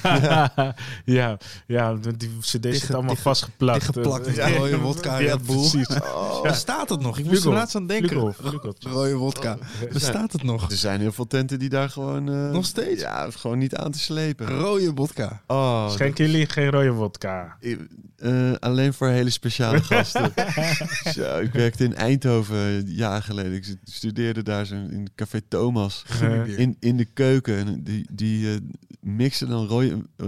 Ja, [LAUGHS] ja, ja, die cd's Dicht- zitten allemaal dicht- vastgeplakt. dichtgeplakt met Ja. rode wodka Ja, Red Bull. precies. Oh, Bestaat het nog? Ik moest er laatst aan denken. [LAUGHS] Rode wodka. Bestaat het nog? Er zijn heel veel tenten die daar gewoon... eh, Nog steeds? Ja, gewoon niet aan te slepen. Rode wodka. Oh, Schenken jullie geen rode wodka? Eh, alleen voor hele speciale [LAUGHS] gasten. zo, ik werkte in Eindhoven een jaar geleden. Ik studeerde daar zo in Café Thomas. In, in de keuken. En die die eh, mixen dan rode, eh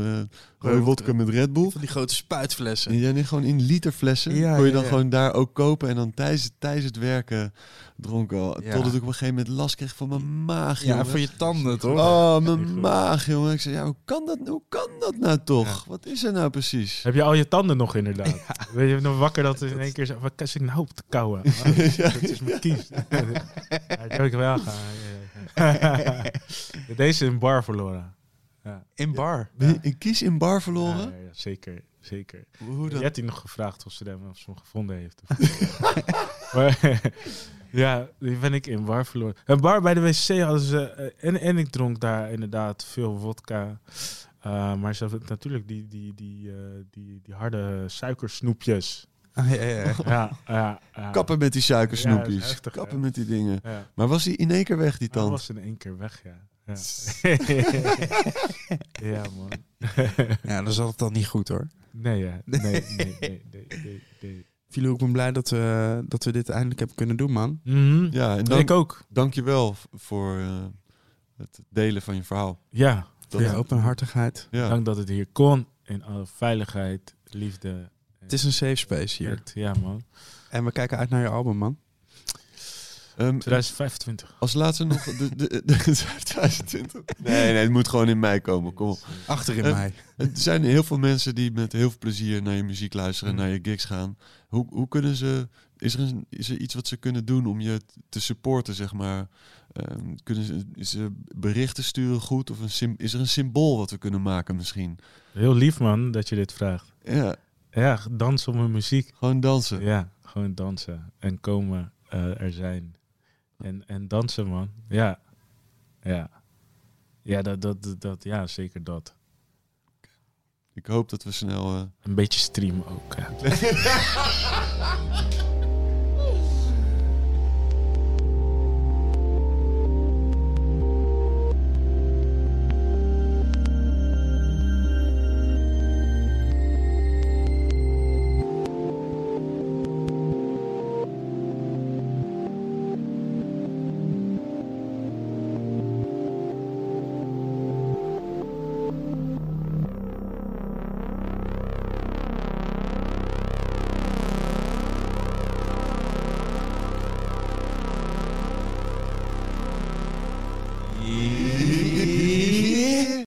rode wodka met Red Bull. Van die grote spuitflessen. En ja, nee, gewoon in literflessen. Ja, kon je ja, dan ja. gewoon daar ook kopen. En dan tijdens, tijdens het werken dronken al. Ja. Totdat ik op een gegeven moment last kreeg van mijn maag, Ja, jongen. voor je tanden toch? Oh, mijn maag, jongen. Ik zei, ja, hoe kan dat, hoe kan dat nou toch? Wat is er nou precies? Heb je al je tanden nog inderdaad? [LAUGHS] Weet je nog wakker dat er in één keer zo, wat is ik nou op te kauwen? [LAUGHS] Oh, dat is mijn kies. [LAUGHS] ja, dat heb ik wel gaan. Ja, ja. Deze in bar verloren. Ja. In bar. Een kies in bar verloren? Ja, ja, zeker, zeker. Hoe Je hebt hij nog gevraagd of ze hem, of ze hem gevonden heeft. [LAUGHS] [LAUGHS] maar, ja, die ben ik in bar verloren. Een bar bij de wc hadden ze... eh, en, en ik dronk daar inderdaad veel vodka. Eh, maar ze natuurlijk die, die, die, eh, die, die harde suikersnoepjes. Ah, [LAUGHS] ja, ja, ja. Ja, ja, ja. Kappen met die Ja, suikersnoepjes. dat heftig, Kappen met die dingen. Ja. Maar was die in één keer weg, die Dat tand? was in één keer weg, ja. Ja, [LAUGHS] ja man. ja, dan zat het dan niet goed hoor. Nee, ja. Nee, nee, [LAUGHS] nee, nee, nee, nee. Filou, ik ben blij dat we, dat we dit eindelijk hebben kunnen doen, man. Mhm. Ja, en dank, Ik ook. dank je wel voor eh, het delen van je verhaal. Ja, Voor je openhartigheid. Ja. dank dat het hier kon. In alle veiligheid, liefde. Het is een safe space hier. Ja, man. En we kijken uit naar je album, man. Ehm, 2025. als laatste nog de, de, de, 2020. [LAUGHS] Nee, nee, het moet gewoon in mei komen. Kom op. Achter in Eh, mij. Er zijn heel veel mensen die met heel veel plezier naar je muziek luisteren, Mm. naar je gigs gaan. Hoe, hoe kunnen ze, is er, een, is er iets wat ze kunnen doen om je te supporten, zeg maar? Ehm, kunnen ze, is ze berichten sturen goed? Of een is er een symbool wat we kunnen maken misschien? Heel lief, man, dat je dit vraagt. Ja, Ja, dansen op mijn muziek. gewoon dansen. Ja, gewoon dansen. En komen eh, er zijn. En, en dansen, man. Ja. Ja. Ja, dat, dat, dat, ja, zeker dat. Ik hoop dat we snel... eh, Een beetje streamen ook. Ja. [LAUGHS]